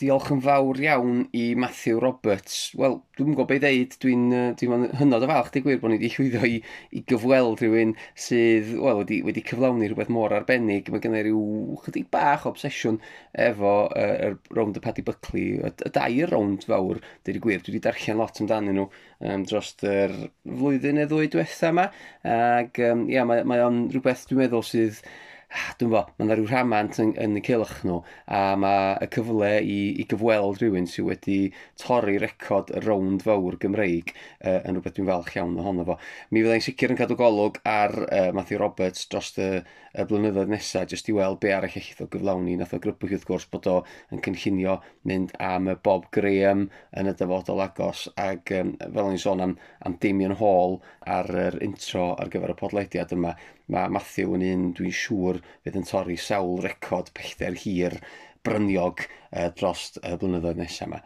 diolch yn fawr iawn i Matthew Roberts. Wel, dwi'n gwybod beth i ddeud, dwi'n dwi, dwi hynod o falch di gwir bod ni wedi llwyddo i, i gyfweld rhywun sydd wel, wedi, wedi cyflawni rhywbeth mor arbennig. Mae gen i ryw chydig bach obsesiwn efo uh, er, rownd y Paddy Buckley. Y, y dair rownd fawr, dwi'n gwir, dwi wedi darllen lot amdanyn nhw um, dros yr flwyddyn neu ddwy diwetha yma. Ac um, ia, mae, mae o'n rhywbeth dwi'n meddwl sydd dwi'n bo, mae yna rhyw rhamant yn, yn y cilch nhw a mae y cyfle i, i gyfweld rhywun sydd wedi torri record y rownd fawr Gymreig uh, yn rhywbeth dwi'n falch iawn ohono fo. Mi fyddai'n sicr yn cadw golwg ar uh, Matthew Roberts dros y, y blynyddoedd nesaf jyst i weld be arall eich o gyflawni. Nath o grybwyll wrth gwrs bod o yn cynllunio mynd am y Bob Graham yn y dyfodol agos ac um, fel o'n i'n sôn am, am Damien Hall ar yr intro ar gyfer y podlediad yma Mae Matthew yn un dwi'n siŵr fydd yn torri sawl record pellter hir bryniog uh, dros y blynyddoedd nesaf yma.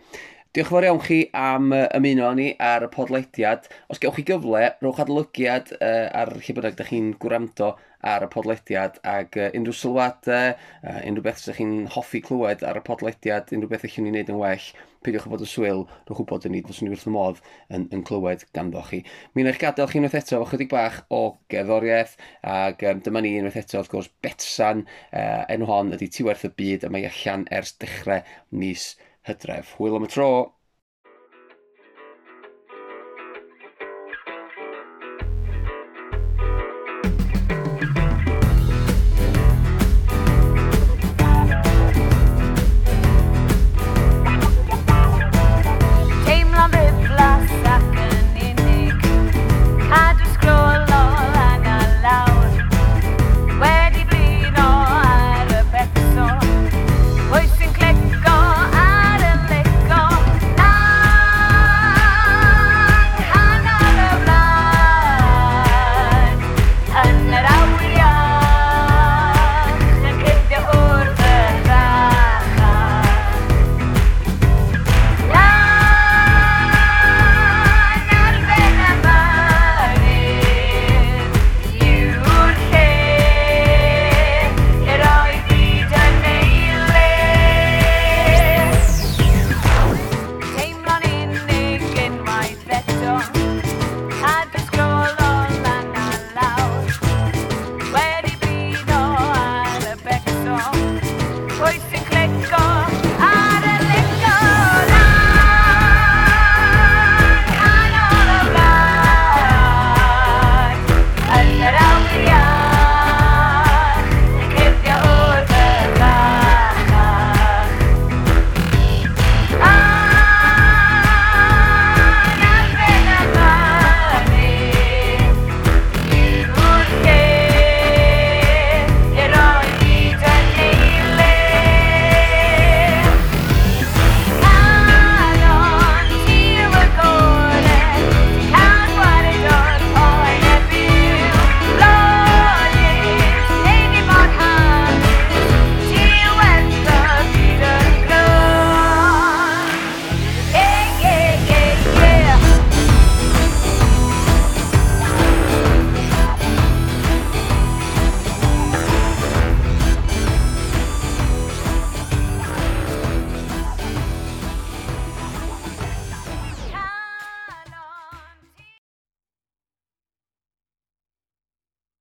Diolch yn fawr iawn chi am uh, ymuno ni ar y podlediad. Os gewch chi gyfle, rowch adolygiad uh, ar lle bynnag ydych chi'n gwrando ar y podlediad ac uh, unrhyw sylwadau, uh, unrhyw beth ydych chi'n hoffi clywed ar y podlediad, unrhyw beth ydych chi'n ei wneud yn well, peidiwch o fod yn swyl, rwy'ch wybod yn ni, nes ni wrth y modd yn, yn clywed ganddo chi. Mi wna i'ch gadael chi unwaith eto efo chydig bach o gerddoriaeth, ac um, dyma ni unwaith eto, wrth gwrs, Betsan, uh, enw hon ydy tiwerth y Byd, a mae allan ers dechrau mis Hydref. Hwyl am y tro!